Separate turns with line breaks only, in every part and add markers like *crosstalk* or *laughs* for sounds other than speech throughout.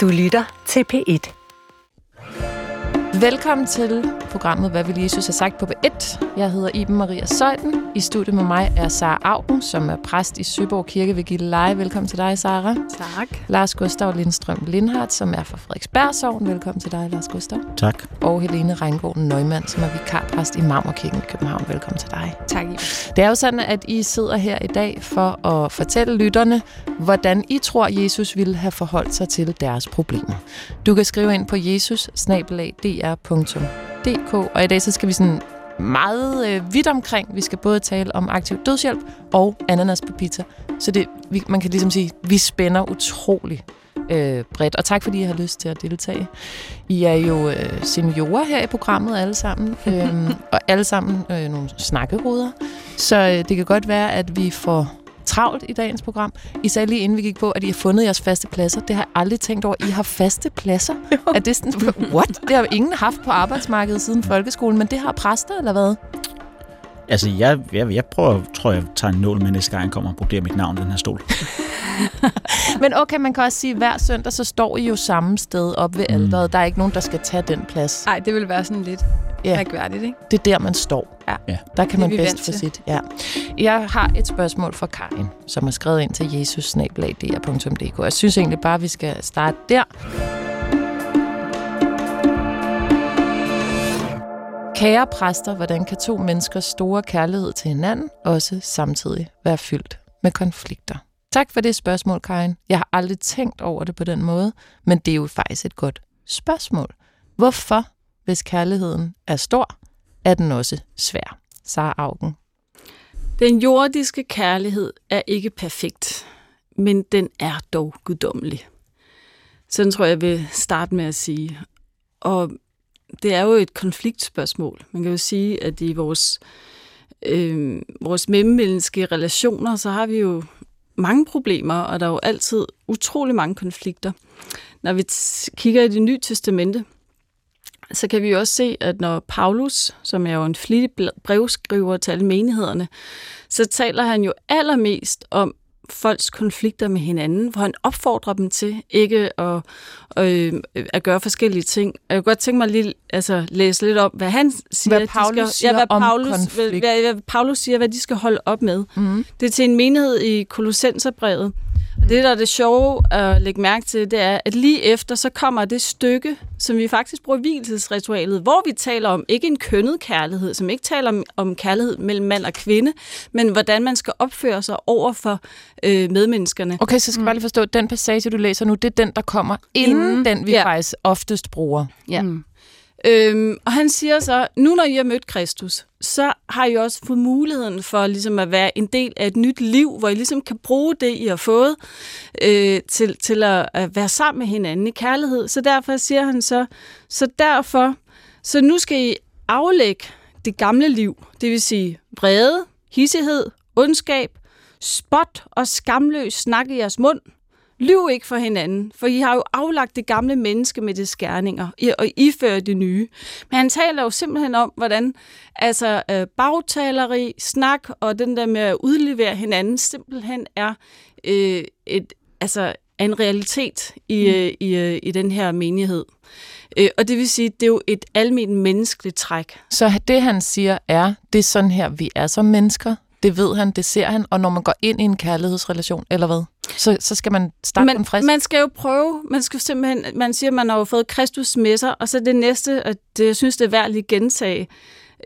Du lytter til P1.
Velkommen til programmet Hvad vil Jesus have sagt på B1. Jeg hedder Iben Maria Søjden. I studiet med mig er Sara Augen, som er præst i Søborg Kirke ved Gilleleje. Velkommen til dig, Sara.
Tak.
Lars Gustav Lindstrøm Lindhardt, som er fra Frederiksberg Sogn. Velkommen til dig, Lars Gustav.
Tak.
Og Helene Reingård Nøgman, som er vikarpræst i Marmorkirken i København. Velkommen til dig.
Tak, Iben.
Det er jo sådan, at I sidder her i dag for at fortælle lytterne, hvordan I tror, Jesus ville have forholdt sig til deres problemer. Du kan skrive ind på jesus og i dag så skal vi sådan meget øh, vidt omkring. Vi skal både tale om aktiv dødshjælp og ananas på pizza. Så det, vi, man kan ligesom sige, vi spænder utrolig øh, bredt. Og tak fordi I har lyst til at deltage. I er jo øh, seniorer her i programmet alle sammen, *laughs* øh, og alle sammen øh, nogle snakkeruder. Så øh, det kan godt være, at vi får travlt i dagens program. I sagde lige inden vi gik på, at I har fundet jeres faste pladser. Det har jeg aldrig tænkt over. I har faste pladser? *laughs* Er det sådan, *laughs* what? Det har jo ingen haft på arbejdsmarkedet siden folkeskolen, men det har præster, eller hvad?
Altså, jeg, jeg, jeg prøver, tror, jeg tager en nål med næste gang, jeg kommer og broderer mit navn i den her stol. *laughs*
Men okay, man kan også sige, at hver søndag, så står I jo samme sted op ved alderet. Der er ikke nogen, der skal tage den plads.
Nej, det vil være sådan lidt
Ja.
mærkværdigt, ikke?
Det er der, man står.
Ja.
Ja.
Der kan
Det
man bedst få sit. Ja. Jeg har et spørgsmål fra Karin, som har skrevet ind til jesus Jeg synes egentlig bare, vi skal starte der. Kære præster, hvordan kan to menneskers store kærlighed til hinanden også samtidig være fyldt med konflikter? Tak for det spørgsmål, Karin. Jeg har aldrig tænkt over det på den måde, men det er jo faktisk et godt spørgsmål. Hvorfor, hvis kærligheden er stor, er den også svær? Sara Augen.
Den jordiske kærlighed er ikke perfekt, men den er dog guddommelig. Sådan tror jeg, jeg vil starte med at sige. Og det er jo et konfliktspørgsmål. Man kan jo sige, at i vores, øh, vores mellemmenneskelige relationer, så har vi jo mange problemer, og der er jo altid utrolig mange konflikter. Når vi t- kigger i det nye testamente, så kan vi jo også se, at når Paulus, som er jo en flittig brevskriver til alle menighederne, så taler han jo allermest om folks konflikter med hinanden, hvor han opfordrer dem til ikke at, øh, at gøre forskellige ting. Jeg kunne godt tænke mig lige altså, læse lidt om, hvad han siger.
Hvad
at de
Paulus
skal,
siger
ja, hvad
om
Paulus,
konflikt.
Hvad, hvad Paulus siger, hvad de skal holde op med.
Mm.
Det er til en menighed i Kolossenserbrevet. Og det, der er det sjove at lægge mærke til, det er, at lige efter, så kommer det stykke, som vi faktisk bruger hvilesesritualet, hvor vi taler om ikke en kønnet kærlighed, som ikke taler om, om kærlighed mellem mand og kvinde, men hvordan man skal opføre sig over for øh, medmenneskerne.
Okay, så skal jeg bare lige forstå, at den passage, du læser nu, det er den, der kommer inden,
Inden,
den, vi
ja.
faktisk oftest bruger.
Ja. Mm. Øhm, og han siger så, nu når I har mødt Kristus, så har I også fået muligheden for ligesom at være en del af et nyt liv, hvor I ligesom kan bruge det, I har fået, øh, til, til at, at være sammen med hinanden i kærlighed. Så derfor siger han så, så derfor, så nu skal I aflægge det gamle liv, det vil sige vrede, hissighed, ondskab, spot og skamløs snak i jeres mund, Lyv ikke for hinanden, for I har jo aflagt det gamle menneske med det skærninger, I- og ifører det nye. Men han taler jo simpelthen om, hvordan altså, øh, bagtaleri, snak og den der med at udlevere hinanden simpelthen er øh, et, altså, er en realitet i,
Mm.
øh, i, øh, i den her menighed. Øh, og det vil sige, det er jo et almindeligt menneskeligt træk.
Så det, han siger, er, det er sådan her, vi er som mennesker. Det ved han, det ser han, og når man går ind i en kærlighedsrelation, eller hvad, så, så skal man starte
man,
den frisk.
man skal jo prøve, man skal simpelthen, man siger, man har jo fået Kristus med sig, og så det næste, og det, jeg synes, det er værd at lige gentage.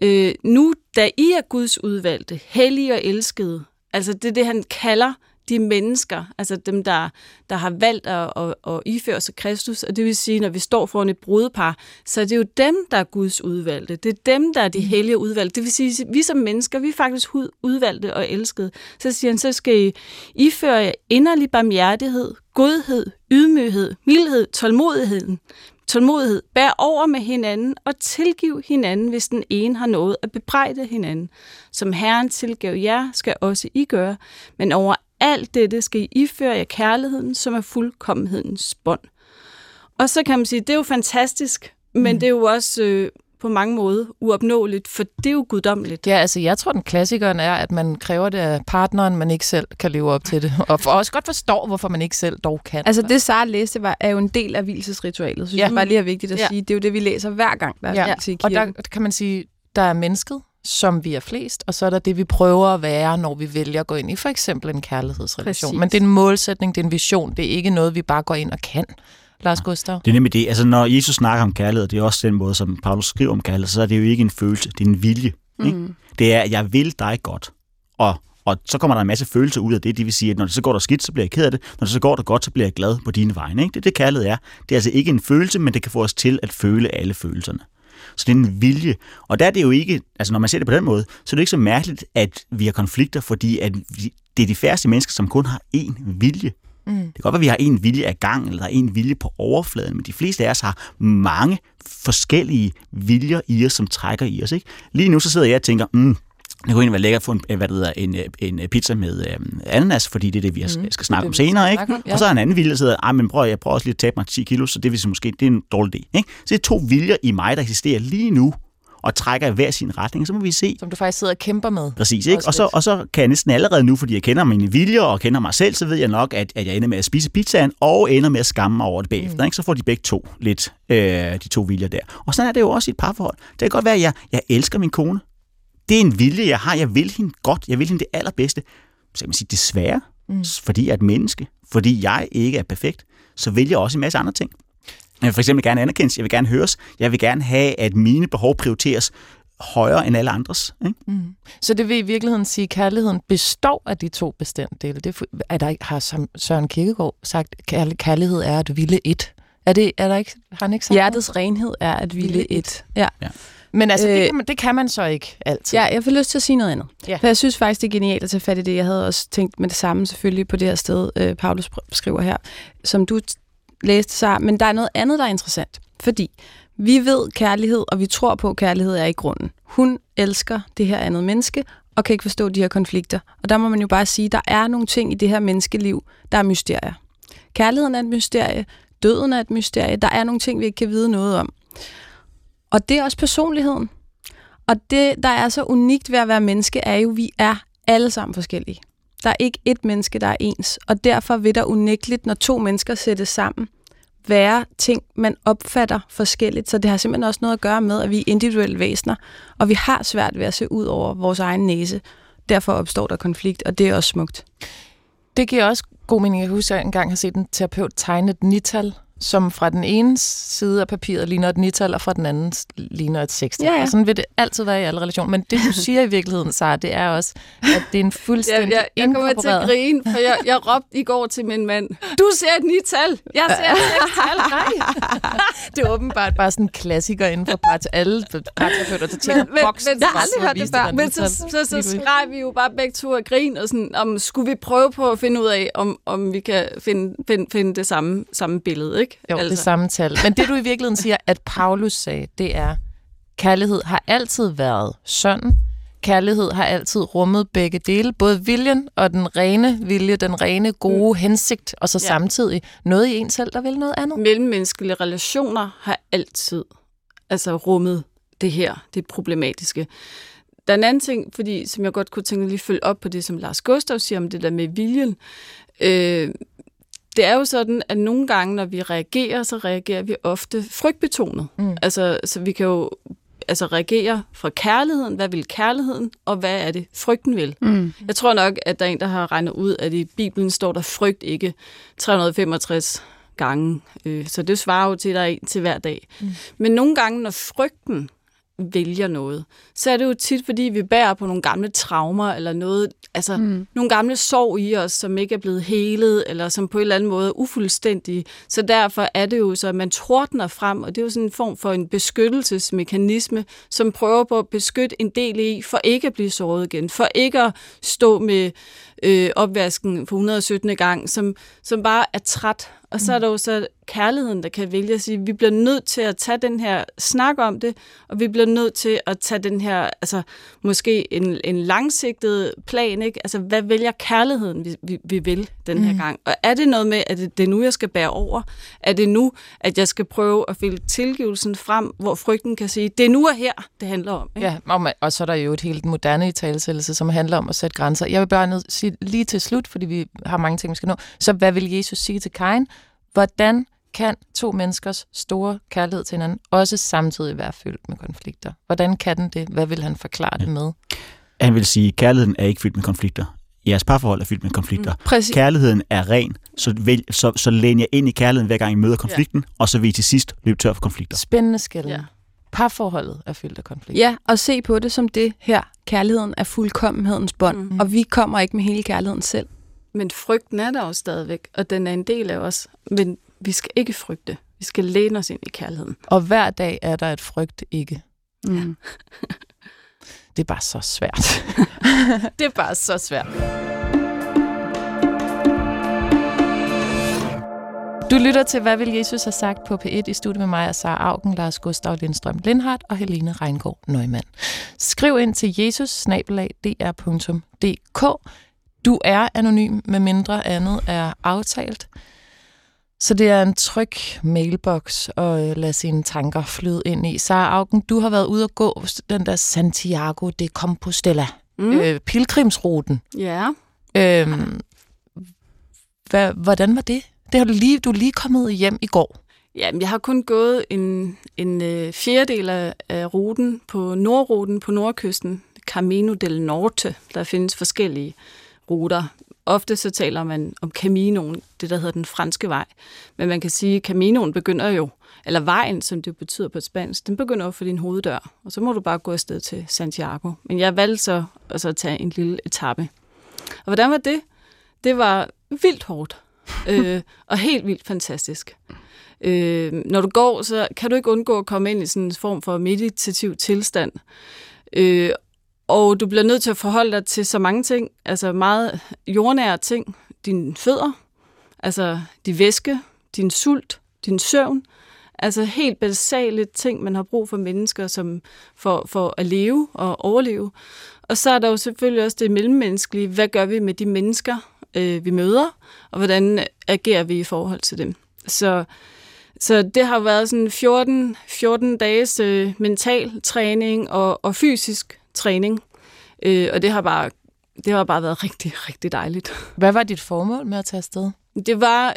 Øh, nu, da I er Guds udvalgte, hellige og elskede, altså det er det, han kalder de mennesker, altså dem, der, der har valgt at, at, at iføre sig Kristus, og det vil sige, når vi står foran et brudepar, så er det jo dem, der er Guds udvalgte. Det er dem, der er de hellige udvalgte. Det vil sige, vi som mennesker, vi er faktisk udvalgte og elskede. Så siger han, så skal I iføre jer inderlig barmhjertighed, godhed, ydmyghed, mildhed, tålmodigheden. Tålmodighed. Bær over med hinanden og tilgiv hinanden, hvis den ene har noget at bebrejde hinanden. Som Herren tilgav jer, skal også I gøre. Men over alt dette skal I iføre jer kærligheden, som er fuldkommenhedens bånd. Og så kan man sige, det er jo fantastisk, men mm. det er jo også øh, på mange måder uopnåeligt, for det er jo guddommeligt.
Ja, altså jeg tror, den klassikeren er, at man kræver det af partneren, man ikke selv kan leve op til det. Og for, også godt forstår, hvorfor man ikke selv dog kan.
Altså det, Sara læste, var, er jo en del af hvilesesritualet. Så
Ja.
ja. bare lige er vigtigt at
Ja.
sige. Det er jo det, vi læser hver gang, der er
Ja.
til
Og
kirken.
der kan man sige, der er mennesket, som vi er flest, og så er der det, vi prøver at være, når vi vælger at gå ind i for eksempel en kærlighedsrelation.
Præcis.
Men det er en målsætning, det er en vision, det er ikke noget, vi bare går ind og kan. Lars Gustav?
Det er nemlig det. Altså, når Jesus snakker om kærlighed, det er også den måde, som Paulus skriver om kærlighed, så er det jo ikke en følelse, det er en vilje. Ikke?
Mm.
Det er, jeg vil dig godt. Og, og så kommer der en masse følelser ud af det. Det vil sige, at når det så går der skidt, så bliver jeg ked af det. Når det så går der godt, så bliver jeg glad på dine vegne. Ikke? Det er det, kærlighed er. Det er altså ikke en følelse, men det kan få os til at føle alle følelserne. Så det er en vilje. Og der er det jo ikke, altså når man ser det på den måde, så er det ikke så mærkeligt, at vi har konflikter, fordi at vi, det er de færreste mennesker, som kun har én vilje.
Mm.
Det kan godt være, at vi har en vilje af gang, eller er en vilje på overfladen, men de fleste af os har mange forskellige viljer i os, som trækker i os. Ikke? Lige nu så sidder jeg og tænker, mm, det kunne egentlig være lækkert at få en, hvad det hedder, en, øh, en pizza med øh, ananas, fordi det er det, vi mm, skal snakke
det,
om senere. Ikke?
om, ja.
Og så er en anden vilje, der sidder, men prøv, jeg prøver også lige at tabe mig 10 kilo, så det vil måske, det er en dårlig idé. Ikke? Så det er to viljer i mig, der eksisterer lige nu, og trækker i hver sin retning, så må vi se,
Som du faktisk sidder og kæmper med.
Præcis, ikke? Og så, og så kan jeg næsten allerede nu, fordi jeg kender mine viljer og kender mig selv, så ved jeg nok, at, at jeg ender med at spise pizzaen og ender med at skamme mig over det bagefter. Mm. Ikke? Så får de begge to lidt, øh, de to viljer der. Og sådan er det jo også i et parforhold. Det kan godt være, at jeg, jeg elsker min kone. Det er en vilje, jeg har. Jeg vil hende godt. Jeg vil hende det allerbedste. Så kan man sige, desværre, mm. fordi jeg er et menneske, fordi jeg ikke er perfekt, så vil jeg også en masse andre ting. Jeg vil for eksempel gerne anerkendes, jeg vil gerne høres, jeg vil gerne have, at mine behov prioriteres højere end alle andres. Ikke?
Så det vil i virkeligheden sige, at kærligheden består af de to bestanddele. Det er, er der har Søren Kierkegaard sagt, at kærlighed er at ville et? Er, det, er der ikke, har han ikke sagt
Hjertets renhed er at ville
Ville
et. Ja.
noget? Men altså, det,
Øh,
kan man, det kan man så ikke altid.
ja, jeg får lyst til at sige noget andet.
Ja.
For jeg synes faktisk, det er genialt at tage fat i det. Jeg havde også tænkt med det samme selvfølgelig på det her sted, øh, Paulus skriver her, som du læste sig. Men der er noget andet, der er interessant. Fordi vi ved kærlighed, og vi tror på, at kærlighed er i grunden. Hun elsker det her andet menneske, og kan ikke forstå de her konflikter. Og der må man jo bare sige, at der er nogle ting i det her menneskeliv, der er mysterier. Kærligheden er et mysterie, døden er et mysterie, der er nogle ting, vi ikke kan vide noget om. Og det er også personligheden. Og det, der er så unikt ved at være menneske, er jo, at vi er alle sammen forskellige. Der er ikke et menneske, der er ens. Og derfor vil der unægteligt, når to mennesker sættes sammen, være ting, man opfatter forskelligt. Så det har simpelthen også noget at gøre med, at vi er individuelle væsener, og vi har svært ved at se ud over vores egen næse. Derfor opstår der konflikt, og det er også smukt.
Det giver også god mening. Jeg husker, at jeg engang har set en terapeut tegne et nital, som fra den ene side af papiret ligner et nital, og fra den anden ligner et sekstal.
Ja, ja.
Og sådan vil det altid være i alle relationer. Men det, du *laughs* siger i virkeligheden, Sara, det er også, at det er en fuldstændig
Jeg, jeg, jeg kommer til at grine, for jeg, jeg råbte i går til min mand, du ser et nital, jeg ser et sekstal. *laughs* Nej.
Det er åbenbart bare sådan en klassiker inden for part alle parterapeuter, der tænker
Men-
boksen.
men- jeg har aldrig
hørt det før.
Men
nital.
så, så, så skreg vi jo bare begge to og grin, og sådan, om skulle vi prøve på at finde ud af, om, om vi kan finde, finde, finde det samme, samme billede, ikke?
Jo, altså. det samme tal. Men det, du i virkeligheden siger, at Paulus sagde, det er, kærlighed har altid været sådan. Kærlighed har altid rummet begge dele, både viljen og den rene vilje, den rene gode mm. hensigt, og så
Ja.
samtidig noget i en selv, der vil noget andet.
Mellemmenneskelige relationer har altid altså rummet det her, det problematiske. Der er en anden ting, fordi, som jeg godt kunne tænke mig lige følge op på det, som Lars Gustav siger om det der med viljen. Øh, det er jo sådan, at nogle gange, når vi reagerer, så reagerer vi ofte frygtbetonet.
Mm.
Altså, så vi kan jo altså reagere fra kærligheden. Hvad vil kærligheden, og hvad er det, frygten vil?
Mm.
Jeg tror nok, at der er en, der har regnet ud, at i Bibelen står der frygt ikke 365 gange. Øh, Så det svarer jo til, at der er en til hver dag. Mm. Men nogle gange, når frygten vælger noget, så er det jo tit, fordi vi bærer på nogle gamle traumer, eller noget, altså mm. nogle gamle sorg i os, som ikke er blevet helet, eller som på en eller anden måde er ufuldstændige. Så derfor er det jo så, at man tordner frem, og det er jo sådan en form for en beskyttelsesmekanisme, som prøver på at beskytte en del i, for ikke at blive såret igen, for ikke at stå med øh, opvasken for 117. gang, som, som bare er træt. Og så er der jo så kærligheden, der kan vælge at sige, vi bliver nødt til at tage den her snak om det, og vi bliver nødt til at tage den her, altså måske en, en langsigtet plan, ikke? Altså, hvad vælger kærligheden, vi, vi, vi vil den her mm. gang? Og er det noget med, at det, det er nu, jeg skal bære over? Er det nu, at jeg skal prøve at fælde tilgivelsen frem, hvor frygten kan sige, det er nu og her, det handler om? Ikke?
Ja, og, og så er der jo et helt moderne i talsættelse, som handler om at sætte grænser. Jeg vil bare nødt sige lige til slut, fordi vi har mange ting, vi skal nå. Så hvad vil Jesus sige til Kain? Hvordan kan to menneskers store kærlighed til hinanden også samtidig være fyldt med konflikter? Hvordan kan den det? Hvad vil han forklare ja. det med?
Han vil sige, at kærligheden er ikke fyldt med konflikter. Jeres parforhold er fyldt med konflikter. Mm,
præcis.
Kærligheden er ren, så, vælg, så, så læn jeg ind i kærligheden, hver gang I møder konflikten, ja. og så vil I til sidst løbe tør for konflikter.
Spændende skæld. Ja. Parforholdet er fyldt af konflikter.
Ja, og se på det som det her. Kærligheden er fuldkommenhedens bånd, mm-hmm. og vi kommer ikke med hele kærligheden selv.
Men frygten er der jo stadigvæk, og den er en del af os. Men vi skal ikke frygte. Vi skal læne os ind i kærligheden.
Og hver dag er der et frygt ikke. Mm. *laughs* det er bare så svært. *laughs* det er bare så svært. Du lytter til, hvad vil Jesus have sagt på P1 i studiet med mig og Sara Augen, Lars Gustav Lindstrøm Lindhardt og Helene Reingård Nøgman. Skriv ind til jesus Du er anonym, med mindre andet er aftalt. Så det er en tryg mailbox at øh, lade sine tanker flyde ind i. Sara Augen, du har været ude at gå den der Santiago de Compostela, mm. øh, pilgrimsruten.
Ja.
Øhm, hvad, hvordan var det? Det har du lige, du er lige kommet hjem i går.
Ja, jeg har kun gået en, en øh, fjerdedel af, af ruten på nordruten på nordkysten, Camino del Norte. Der findes forskellige ruter. Ofte så taler man om Caminoen, det der hedder den franske vej. Men man kan sige, at Caminoen begynder jo, eller vejen, som det betyder på spansk, den begynder jo for din hoveddør. Og så må du bare gå afsted til Santiago. Men jeg valgte så altså, at tage en lille etape. Og hvordan var det? Det var vildt hårdt. *laughs* øh, og helt vildt fantastisk. Øh, når du går, så kan du ikke undgå at komme ind i sådan en form for meditativ tilstand. Øh, og du bliver nødt til at forholde dig til så mange ting, altså meget jordnære ting. Dine fødder, altså din væske, din sult, din søvn. Altså helt basale ting, man har brug for mennesker som for, for at leve og overleve. Og så er der jo selvfølgelig også det mellemmenneskelige. Hvad gør vi med de mennesker, øh, vi møder, og hvordan agerer vi i forhold til dem? Så, så det har været sådan 14, 14 dages øh, mental træning og, og fysisk træning. Øh, og det har bare det har bare været rigtig, rigtig dejligt.
Hvad var dit formål med at tage afsted?
Det var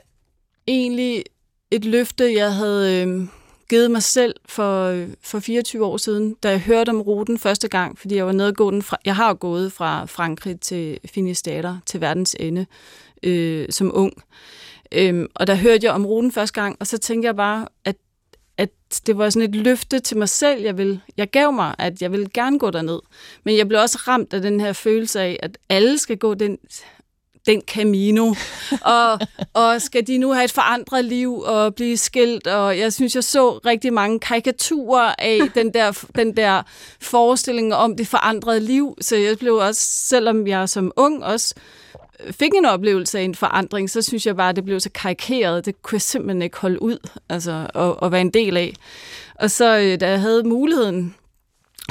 egentlig et løfte, jeg havde øh, givet mig selv for, øh, for 24 år siden, da jeg hørte om ruten første gang, fordi jeg var nede gå den fra, jeg har gået fra Frankrig til Finisterre til verdens ende øh, som ung. Øh, og der hørte jeg om ruten første gang, og så tænkte jeg bare, at det var sådan et løfte til mig selv, jeg, vil, jeg gav mig, at jeg ville gerne gå derned. Men jeg blev også ramt af den her følelse af, at alle skal gå den, den Camino, *laughs* og, og skal de nu have et forandret liv og blive skilt, og jeg synes, jeg så rigtig mange karikaturer af *laughs* den der, den der forestilling om det forandrede liv, så jeg blev også, selvom jeg som ung også fik en oplevelse af en forandring, så synes jeg bare, at det blev så karikeret. Det kunne jeg simpelthen ikke holde ud altså, at, at være en del af. Og så øh, da jeg havde muligheden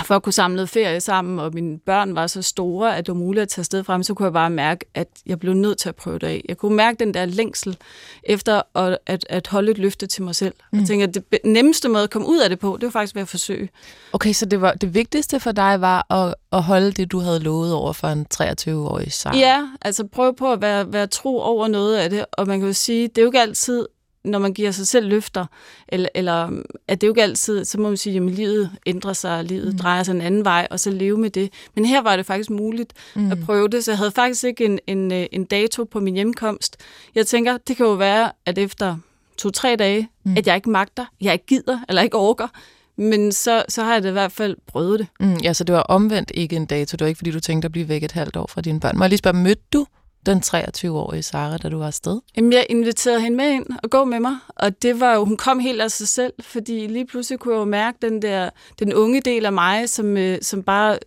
for at kunne samle ferie sammen, og mine børn var så store, at det var muligt at tage sted frem, så kunne jeg bare mærke, at jeg blev nødt til at prøve det af. Jeg kunne mærke den der længsel efter at, at, at holde et løfte til mig selv. Mm. Jeg tænker, at det nemmeste måde at komme ud af det på, det var faktisk ved at forsøge.
Okay, så det, var, det vigtigste for dig var at, at holde det, du havde lovet over for en 23-årig sang?
Ja, altså prøve på at være, være tro over noget af det, og man kan jo sige, det er jo ikke altid når man giver sig selv løfter, eller, eller at det jo ikke altid, så må man sige, at livet ændrer sig, livet mm. drejer sig en anden vej, og så leve med det. Men her var det faktisk muligt mm. at prøve det, så jeg havde faktisk ikke en, en, øh, en dato på min hjemkomst. Jeg tænker, det kan jo være, at efter to-tre dage, mm. at jeg ikke magter, jeg ikke gider, eller ikke orker, men så, så har jeg det i hvert fald prøvet det.
Mm, ja, så det var omvendt ikke en dato. Det var ikke, fordi du tænkte at blive væk et halvt år fra dine børn. Må jeg lige spørge, mødte du den 23-årige Sara, da du var afsted?
Jamen, jeg inviterede hende med ind og gå med mig, og det var jo, hun kom helt af sig selv, fordi lige pludselig kunne jeg jo mærke den der, den unge del af mig, som, øh, som bare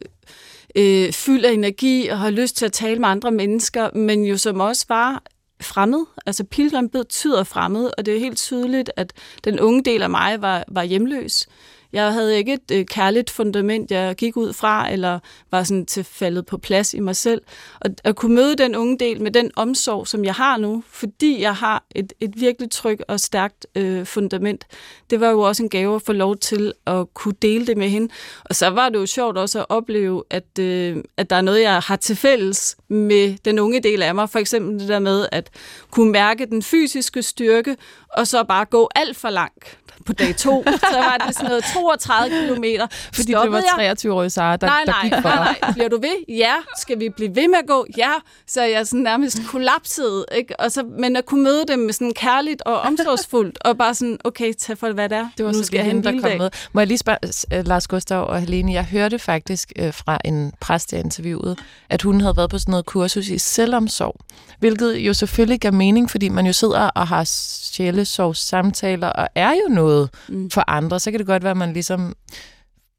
øh, fyldt af energi og har lyst til at tale med andre mennesker, men jo som også var fremmed. Altså pilgrim betyder fremmed, og det er helt tydeligt, at den unge del af mig var, var hjemløs. Jeg havde ikke et øh, kærligt fundament, jeg gik ud fra, eller var sådan til faldet på plads i mig selv. Og at kunne møde den unge del med den omsorg, som jeg har nu, fordi jeg har et, et virkelig trygt og stærkt øh, fundament, det var jo også en gave at få lov til at kunne dele det med hende. Og så var det jo sjovt også at opleve, at, øh, at der er noget, jeg har til fælles med den unge del af mig. For eksempel det der med at kunne mærke den fysiske styrke, og så bare gå alt for langt på dag to, så var det sådan noget 32 kilometer.
Fordi det var 23 år Sara, der,
nej,
der
nej,
gik for
nej, nej. Bliver du ved? Ja. Skal vi blive ved med at gå? Ja. Så jeg sådan nærmest kollapsede. Ikke? Og så, men at kunne møde dem med sådan kærligt og omsorgsfuldt, og bare sådan, okay, tag for hvad det er.
Det var
nu skal jeg en
der kom
dag.
med. Må jeg lige spørge, uh, Lars Gustav og Helene, jeg hørte faktisk uh, fra en præst, jeg interviewede, at hun havde været på sådan noget kursus i selvomsorg, hvilket jo selvfølgelig gav mening, fordi man jo sidder og har sjælesorgssamtaler og er jo noget
Mm.
for andre. Så kan det godt være, at man ligesom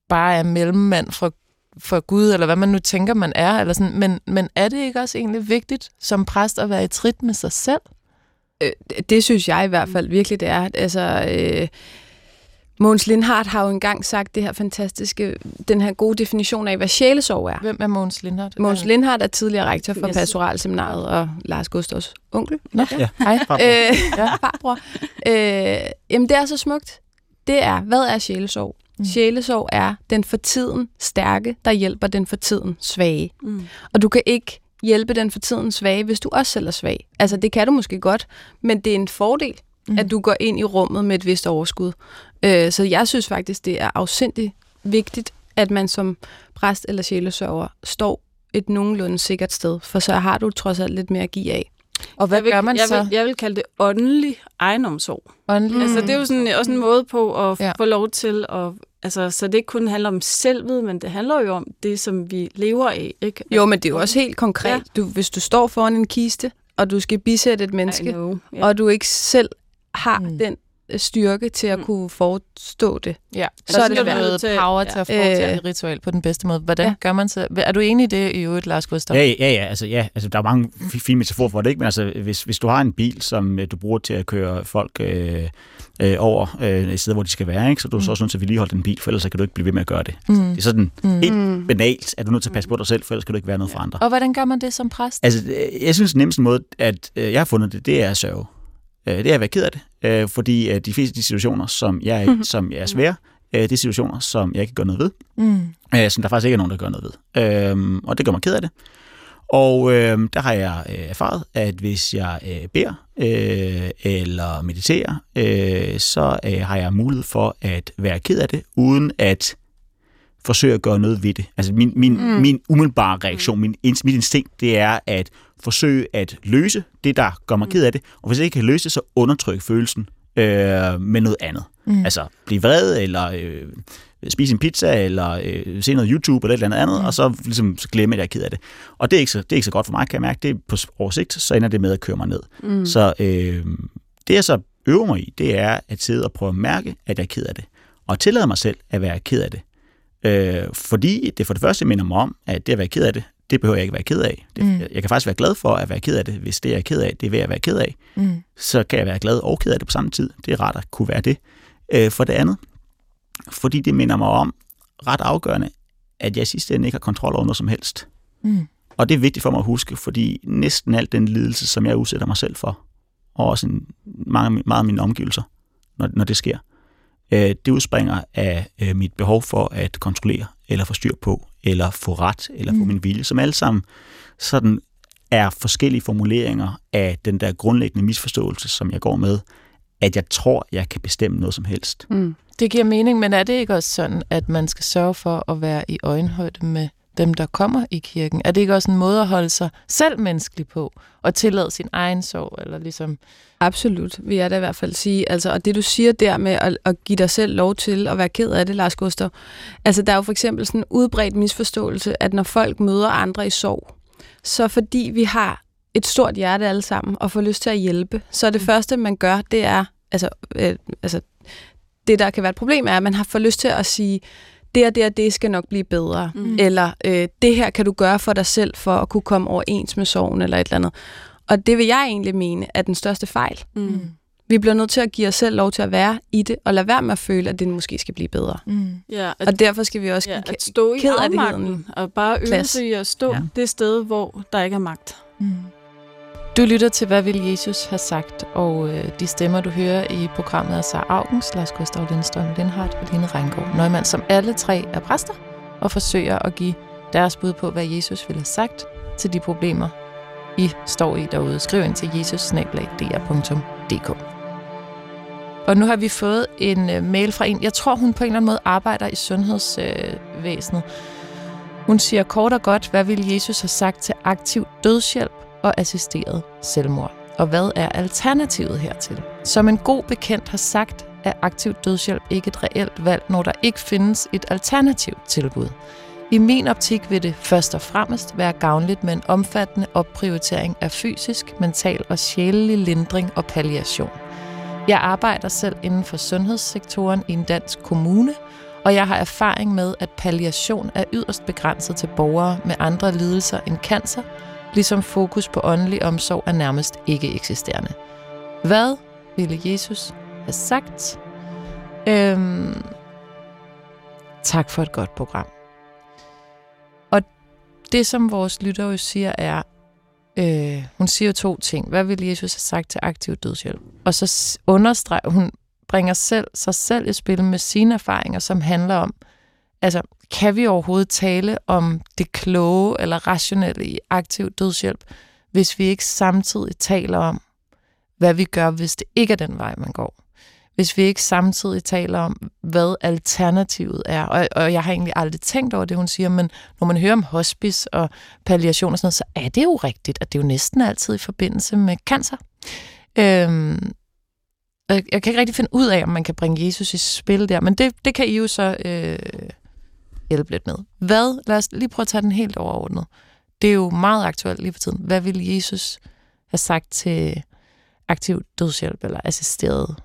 bare er mellemmand for, for Gud, eller hvad man nu tænker, man er. Eller sådan. Men, men er det ikke også egentlig vigtigt som præst at være i trit med sig selv?
Øh, det synes jeg i hvert fald virkelig, det er. Altså, øh, Måns Lindhardt har jo engang sagt det her fantastiske, den her gode definition af, hvad sjælesorg er.
Hvem er Måns Lindhardt?
Måns Lindhardt er tidligere rektor for
Yes.
pastoralseminaret og Lars Gustavs onkel.
Nå,
Ja.
hej.
Øh,
Ja.
farbror. Øh, jamen, det er så smukt. Det er, hvad er sjælesorg?
Mm.
Sjælesorg er den for tiden stærke, der hjælper den for tiden svage.
Mm.
Og du kan ikke hjælpe den for tiden svage, hvis du også selv er svag. Altså, det kan du måske godt, men det er en fordel,
mm.
at du går ind i rummet med et vist overskud. Øh, så jeg synes faktisk, det er afsindigt vigtigt, at man som præst eller sjælesørger står et nogenlunde sikkert sted, for så har du trods alt lidt mere at give af.
Og hvad
jeg vil,
gør man
jeg
så?
Vil, jeg vil kalde det åndelig egenomsorg.
Åndelig?
Mm. Altså, det er jo sådan, også en måde på at
Ja.
få lov til at... Altså, så det ikke kun handler om selvet, men det handler jo om det, som vi lever af. Ikke?
Jo, men det er jo også helt konkret.
Ja.
Du, hvis du står foran en kiste, og du skal bisætte et menneske,
know. Ja.
og du ikke selv har
Mm.
den styrke til at
Mm.
kunne forestå det.
Ja,
Så
så
er det svært.
noget
Til-
power
ja.
til at foretage
Øh.
et ritual på den bedste måde. Hvordan
Ja.
gør man så? Er du enig i det i øvrigt, Lars Gustav?
Ja, ja, ja, altså, ja, altså der er mange fi- fine metaforer for det, ikke? men altså, hvis, hvis du har en bil, som øh, du bruger til at køre folk øh, øh, over øh, et sted, hvor de skal være, ikke? så er du mm. så også nødt til at vedligeholde den bil, for ellers kan du ikke blive ved med at gøre det.
Mm.
Det er sådan
Mm.
helt
Mm.
banalt, at du er nødt til at passe på dig selv, for ellers kan du ikke være noget for andre.
Og hvordan gør man det som præst?
Altså, øh, jeg synes, den nemmeste måde, at øh, jeg har fundet det, det er at sørge. Øh, Det er at være ked af det, øh, fordi øh, de fleste af de situationer, som jeg, i, *laughs* som jeg er svære, øh, det er situationer, som jeg ikke kan gøre noget ved,
Mm.
øh, som der faktisk ikke er nogen, der gør noget ved. Øhm, og det gør mig ked af det. Og øh, der har jeg øh, erfaret, at hvis jeg øh, beder øh, eller mediterer, øh, så øh, har jeg mulighed for at være ked af det, uden at forsøge at gøre noget ved det. Altså min, min, mm.
Mm.
min umiddelbare reaktion, min, ins- mit instinkt, det er at forsøge at løse det, der gør mig ked af det. Og hvis jeg ikke kan løse det, så undertrykke følelsen øh, med noget andet.
Mm.
Altså blive vred, eller øh, spise en pizza, eller øh, se noget YouTube, eller et eller andet andet,
Mm.
og så ligesom så glemme, at jeg er ked af det. Og det er, ikke så, det er ikke så godt for mig, kan jeg mærke. Det er på oversigt, så ender det med at køre mig ned.
Mm.
Så øh, det, jeg så øver mig i, det er at sidde og prøve at mærke, at jeg er ked af det. Og tillade mig selv at være ked af det. Øh, fordi det for det første minder mig om, at det at være ked af det, det behøver jeg ikke være ked af. Det,
Mm.
Jeg kan faktisk være glad for at være ked af det, hvis det, jeg er ked af, det er ved at være ked af.
Mm.
Så kan jeg være glad og ked af det på samme tid. Det er rart at kunne være det. Øh, for det andet, fordi det minder mig om ret afgørende, at jeg i sidste ende ikke har kontrol over noget som helst.
Mm.
Og det er vigtigt for mig at huske, fordi næsten al den lidelse, som jeg udsætter mig selv for, og også en, mange, meget af mine omgivelser, når, når det sker, øh, det udspringer af øh, mit behov for at kontrollere, eller få styr på, eller få ret, eller få
Mm.
min vilje, som alle sammen sådan er forskellige formuleringer af den der grundlæggende misforståelse, som jeg går med, at jeg tror, jeg kan bestemme noget som helst.
Mm.
Det giver mening, men er det ikke også sådan, at man skal sørge for at være i øjenhøjde med dem, der kommer i kirken? Er det ikke også en måde at holde sig selv menneskelig på, og tillade sin egen sorg, eller ligesom...
Absolut, vil jeg da i hvert fald sige. Altså, og det du siger der med at, at give dig selv lov til at være ked af det, Lars Gustav. Altså, der er jo for eksempel sådan en udbredt misforståelse, at når folk møder andre i sorg, så fordi vi har et stort hjerte alle sammen, og får lyst til at hjælpe, så er det
Mm.
første, man gør, det er, altså, øh, altså, det der kan være et problem, er, at man har fået lyst til at sige, det og det og det skal nok blive bedre, mm. eller øh, det her kan du gøre for dig selv for at kunne komme overens med sorgen, eller et eller andet. Og det vil jeg egentlig mene er den største fejl.
Mm.
Vi bliver nødt til at give os selv lov til at være i det, og lade være med at føle, at det måske skal blive bedre.
Mm.
Ja, at,
Og derfor skal vi også
ja, at stå i afmagten, og bare øve sig i at stå
ja.
det sted, hvor der ikke er magt.
Mm. Du lytter til, hvad vil Jesus have sagt, og øh, de stemmer, du hører i programmet er Sara Augens, Lars Gustav Lindstrøm Lindhardt og Line Reingård Nøgman, som alle tre er præster og forsøger at give deres bud på, hvad Jesus ville have sagt til de problemer, I står i derude. Skriv ind til jesus Og nu har vi fået en øh, mail fra en, jeg tror hun på en eller anden måde arbejder i sundhedsvæsenet. Hun siger kort og godt, hvad ville Jesus have sagt til aktiv dødshjælp og assisteret selvmord? Og hvad er alternativet hertil? Som en god bekendt har sagt, er aktiv dødshjælp ikke et reelt valg, når der ikke findes et alternativt tilbud. I min optik vil det først og fremmest være gavnligt med en omfattende opprioritering af fysisk, mental og sjælelig lindring og palliation. Jeg arbejder selv inden for sundhedssektoren i en dansk kommune, og jeg har erfaring med, at palliation er yderst begrænset til borgere med andre lidelser end cancer, ligesom fokus på åndelig omsorg er nærmest ikke eksisterende. Hvad ville Jesus have sagt? Øhm, tak for et godt program. Og det, som vores lytter jo siger, er, øh, hun siger to ting. Hvad ville Jesus have sagt til aktiv dødshjælp? Og så understreger hun, bringer selv sig selv i spil med sine erfaringer, som handler om, altså, kan vi overhovedet tale om det kloge eller rationelle i aktiv dødshjælp, hvis vi ikke samtidig taler om, hvad vi gør, hvis det ikke er den vej, man går? Hvis vi ikke samtidig taler om, hvad alternativet er. Og, og jeg har egentlig aldrig tænkt over det, hun siger, men når man hører om hospice og palliation og sådan noget, så er det jo rigtigt, at det er jo næsten altid i forbindelse med cancer. Øhm, jeg jeg kan ikke rigtig finde ud af, om man kan bringe Jesus i spil der, men det, det kan I jo så øh, hjælpe lidt med. Hvad? Lad os lige prøve at tage den helt overordnet. Det er jo meget aktuelt lige for tiden. Hvad ville Jesus have sagt til aktiv dødshjælp eller assisteret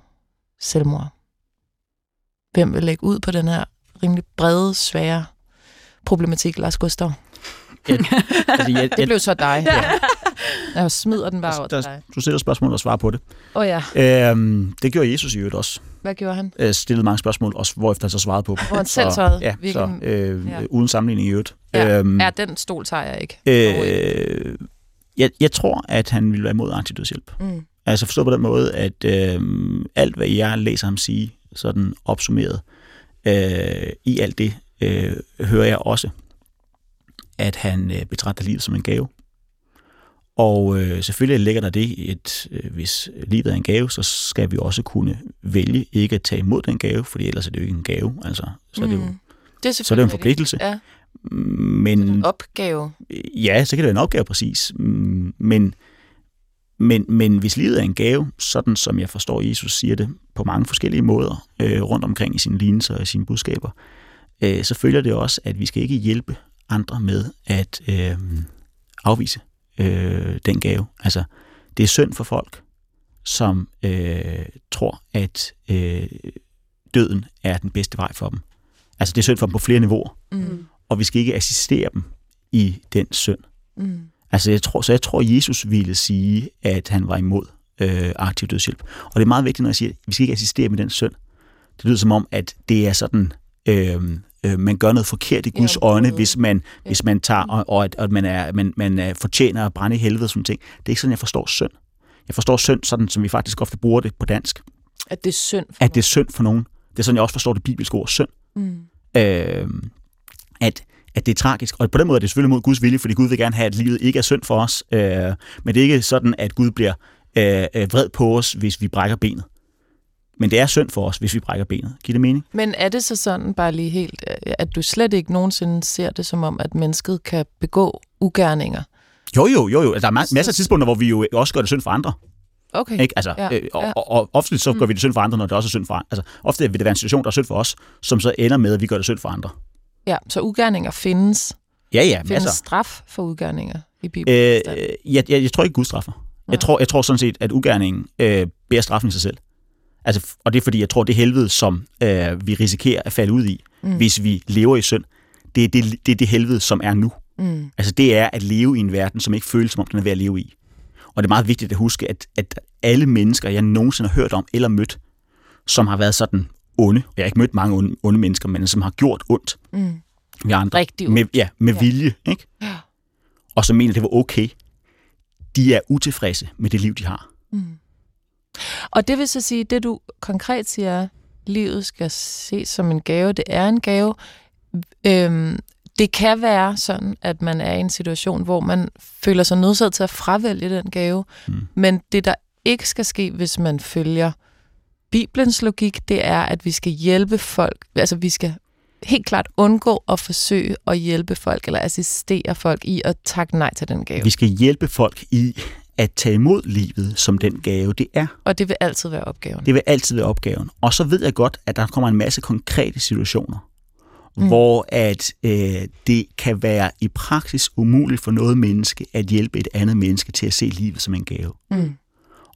selvmord? Hvem vil lægge ud på den her rimelig brede, svære problematik, Lars Gustav?
Altså, jeg, *laughs*
Det blev så dig. Ja. Jeg smider den bare
der,
over
der,
dig.
du stiller spørgsmål og svarer på det.
Åh oh, ja,
Øhm, det gjorde Jesus i øvrigt også.
hvad gjorde han?
Øh, stillede mange spørgsmål, også hvorefter han så svarede på dem.
Hvor han selv svarede.
Ja,
Hvilken-
så, øh,
ja.
uden sammenligning i øvrigt.
Ja,
Øhm,
ja, den stol tager jeg ikke.
øh, jeg, jeg tror, at han ville være imod antidødshjælp.
Mm.
Altså forstå på den måde, at øh, alt, hvad jeg læser ham sige, sådan opsummeret, øh, i alt det, øh, hører jeg også, at han øh, betragter livet som en gave. Og øh, selvfølgelig ligger der det, et, øh, hvis livet er en gave, så skal vi også kunne vælge ikke at tage imod den gave, fordi ellers er det jo ikke en gave. Altså, så, er det jo,
Mm. Det er
så er det jo en forpligtelse.
Ja,
Men,
en opgave.
Ja, så kan det være en opgave præcis. Mm, Men, men, men hvis livet er en gave, sådan som jeg forstår, Jesus siger det på mange forskellige måder øh, rundt omkring i sine lignelser og i sine budskaber, øh, så følger det også, at vi skal ikke hjælpe andre med at øh, afvise øh, den gave. Altså, det er synd for folk, som øh, tror, at øh, døden er den bedste vej for dem. Altså, det er synd for dem på flere niveauer,
Mm.
og vi skal ikke assistere dem i den synd.
Mm.
Altså, jeg tror, så jeg tror, Jesus ville sige, at han var imod øh, aktiv dødshjælp. Og det er meget vigtigt, når jeg siger, at vi skal ikke assistere med den synd. Det lyder som om, at det er sådan, øh, øh, man gør noget forkert i
Ja,
Guds
en
øjne, hvis man,
Ja.
hvis man tager, og, og at, at man, er, man, man er fortjener at brænde i helvede og sådan ting. Det er ikke sådan, jeg forstår synd. Jeg forstår synd, sådan som vi faktisk ofte bruger det på dansk.
At det er synd for
At det er synd for nogen. Det er sådan, jeg også forstår det bibelske ord synd.
Mm.
Øh, at, at det er tragisk. Og på den måde er det selvfølgelig mod Guds vilje, fordi Gud vil gerne have, at livet ikke er synd for os. Øh, men det er ikke sådan, at Gud bliver øh, øh, vred på os, hvis vi brækker benet. Men det er synd for os, hvis vi brækker benet. Giver det mening?
Men er det så sådan bare lige helt, at du slet ikke nogensinde ser det som om, at mennesket kan begå ugerninger?
Jo, jo, jo, jo. Der er ma- masser af tidspunkter, hvor vi jo også gør det synd for andre.
Okay.
Ikke? Altså,
Ja,
ja, øh, og,
ja.
og, og, ofte så gør vi det synd for andre, når det også er synd for andre. Altså, ofte vil det være en situation, der er synd for os, som så ender med, at vi gør det synd for andre.
Ja, så ugerninger findes.
Ja, ja,
Findes
masser.
straf for ugerninger i Bibelen?
Øh, jeg, jeg, jeg tror ikke, Gud straffer. Jeg tror, jeg tror sådan set, at ugerningen øh, bærer straffen i sig selv. Altså, og det er fordi, jeg tror, det helvede, som øh, vi risikerer at falde ud i, mm. hvis vi lever i synd, det er det, det er det helvede, som er nu.
Mm.
Altså det er at leve i en verden, som ikke føles som om, den er ved at leve i. Og det er meget vigtigt at huske, at, at alle mennesker, jeg nogensinde har hørt om eller mødt, som har været sådan onde, jeg har ikke mødt mange onde, onde mennesker, men som har gjort ondt
Mm.
ved andre.
Rigtig
med,
ondt.
ja, med
Ja.
vilje, ikke?
Ja.
Og som mener, det var okay. De er utilfredse med det liv, de har.
Mm. Og det vil så sige, det du konkret siger, er, livet skal ses som en gave. Det er en gave. Øhm, det kan være sådan, at man er i en situation, hvor man føler sig nødsaget til at fravælge den gave.
Mm.
Men det, der ikke skal ske, hvis man følger Bibelens logik, det er, at vi skal hjælpe folk. Altså, vi skal helt klart undgå at forsøge at hjælpe folk, eller assistere folk i at takke nej til den gave.
Vi skal hjælpe folk i at tage imod livet som den gave, det er.
Og det vil altid være opgaven.
Det vil altid være opgaven. Og så ved jeg godt, at der kommer en masse konkrete situationer, mm. hvor at øh, det kan være i praksis umuligt for noget menneske at hjælpe et andet menneske til at se livet som en gave.
Mm.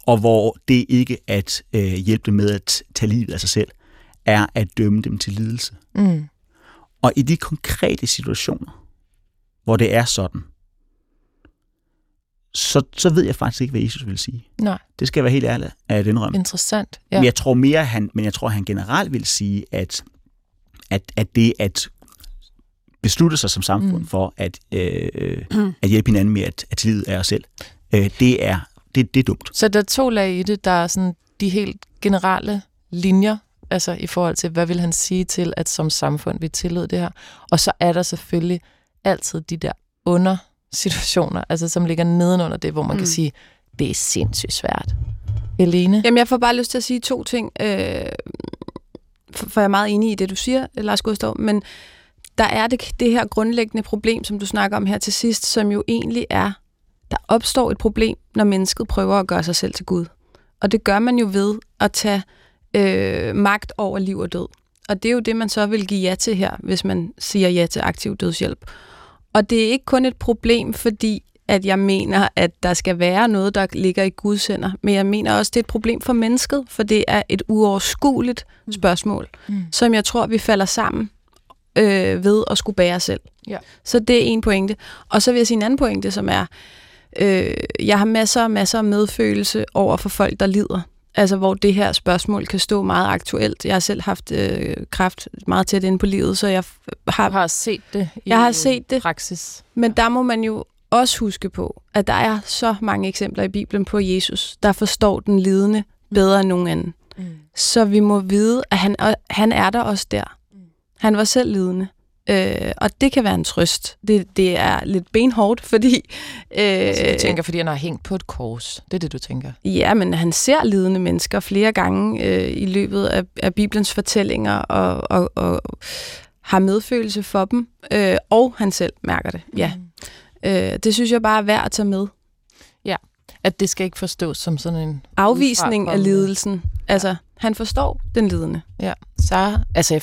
Og hvor det ikke at øh, hjælpe dem med at tage livet af sig selv, er at dømme dem til lidelse.
Mm.
Og i de konkrete situationer, hvor det er sådan, så, så ved jeg faktisk ikke, hvad Jesus vil sige.
Nej,
Det skal jeg være helt ærlig at indrømme.
interessant.
Ja. Men jeg tror mere, han, men jeg tror, han generelt vil sige, at, at, at det at beslutte sig som samfund
Mm.
mm. for at, øh, at hjælpe hinanden med at, at livet af os selv, øh, det, er, det, det er dumt.
Så der er to lag i det. Der er sådan de helt generelle linjer, altså i forhold til, hvad vil han sige til, at som samfund vi tillod det her. Og så er der selvfølgelig altid de der under situationer, altså som ligger nedenunder det, hvor man mm. kan sige, det er sindssygt svært. Helene?
Jamen, jeg får bare lyst til at sige to ting, øh, for, for jeg er meget enig i det, du siger, Lars Gustav, men der er det, det her grundlæggende problem, som du snakker om her til sidst, som jo egentlig er, der opstår et problem, når mennesket prøver at gøre sig selv til Gud. Og det gør man jo ved at tage øh, magt over liv og død. Og det er jo det, man så vil give ja til her, hvis man siger ja til aktiv dødshjælp. Og det er ikke kun et problem, fordi at jeg mener, at der skal være noget, der ligger i Guds hænder. Men jeg mener også, det er et problem for mennesket, for det er et uoverskueligt spørgsmål,
Mm.
som jeg tror, vi falder sammen øh, ved at skulle bære selv.
Ja.
Så det er en pointe. Og så vil jeg sige en anden pointe, som er, øh, jeg har masser og masser af medfølelse over for folk, der lider. Altså, hvor det her spørgsmål kan stå meget aktuelt. Jeg har selv haft øh, kræft meget tæt inde på livet, så jeg har
har set det i
Jeg har set det.
praksis.
men der må man jo også huske på, at der er så mange eksempler i Bibelen på Jesus, der forstår den lidende bedre end nogen anden.
Mm.
Så vi må vide, at han, han er der også der. Han var selv lidende. Øh, og det kan være en trøst. Det, det er lidt benhårdt, *laughs* fordi... Øh,
Så du tænker, fordi han har hængt på et kors. Det er det, du tænker.
Ja, men han ser lidende mennesker flere gange øh, i løbet af, af Bibelens fortællinger og, og, og har medfølelse for dem, øh, og han selv mærker det. Ja.
Mm.
Øh, det synes jeg bare er værd at tage med.
At det skal ikke forstås som sådan en
Afvisning af lidelsen. Altså, han forstår den lidende.
Ja, så altså jeg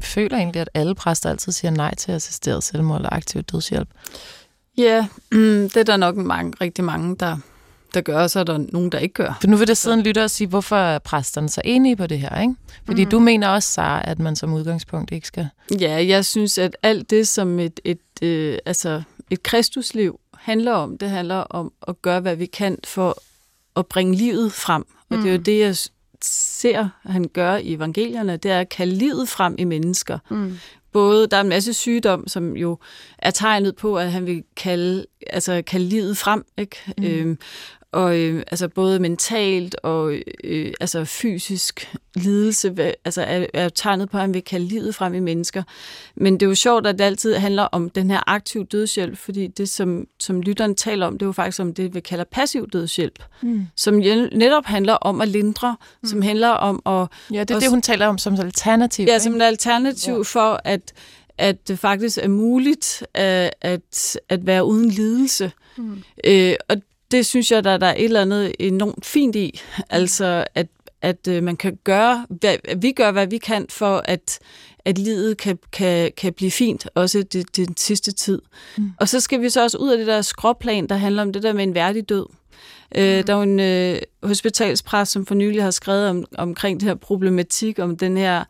føler egentlig, at alle præster altid siger nej til assisteret selvmord eller aktiv dødshjælp.
Ja, mm, det er der nok mange, rigtig mange, der, der gør, og så er der nogen, der ikke gør.
For nu vil der sidde en lytter og sige, hvorfor er præsterne så enige på det her, ikke? Fordi mm. du mener også, Sara, at man som udgangspunkt ikke skal...
Ja, jeg synes, at alt det, som et, et, øh, altså et kristusliv handler om, det handler om at gøre, hvad vi kan for at bringe livet frem. Og det er jo det, jeg ser, han gør i evangelierne, det er at kalde livet frem i mennesker.
Mm.
Både, der er en masse sygdom, som jo er tegnet på, at han vil kalde, altså kalde livet frem, ikke? Mm. Øhm, og øh, altså både mentalt og øh, altså fysisk lidelse hvad- altså er, er tegnet på, at han vil kalde livet frem i mennesker. Men det er jo sjovt, at det altid handler om den her aktiv dødshjælp, fordi det, som, som lytteren taler om, det er jo faktisk om det, vi kalder passiv dødshjælp,
Mm.
som netop handler om at lindre, mm. som handler om at
Ja, det er
Og
det, hun taler om som alternativ.
Ja,
ikke?
som et alternativ ja. for, at, at det faktisk er muligt at, at, at være uden lidelse. Mm. Øh, og det synes jeg, der, der er et eller andet enormt fint i. Altså, at, at øh, man kan gøre, hvad, vi gør, hvad vi kan for, at, at livet kan, kan, kan blive fint, også det, det den sidste tid. Mm. Og så skal vi så også ud af det der skråplan, der handler om det der med en værdig død. Øh, der er jo en øh, hospitalspræst, som for nylig har skrevet om, omkring det her problematik, om den her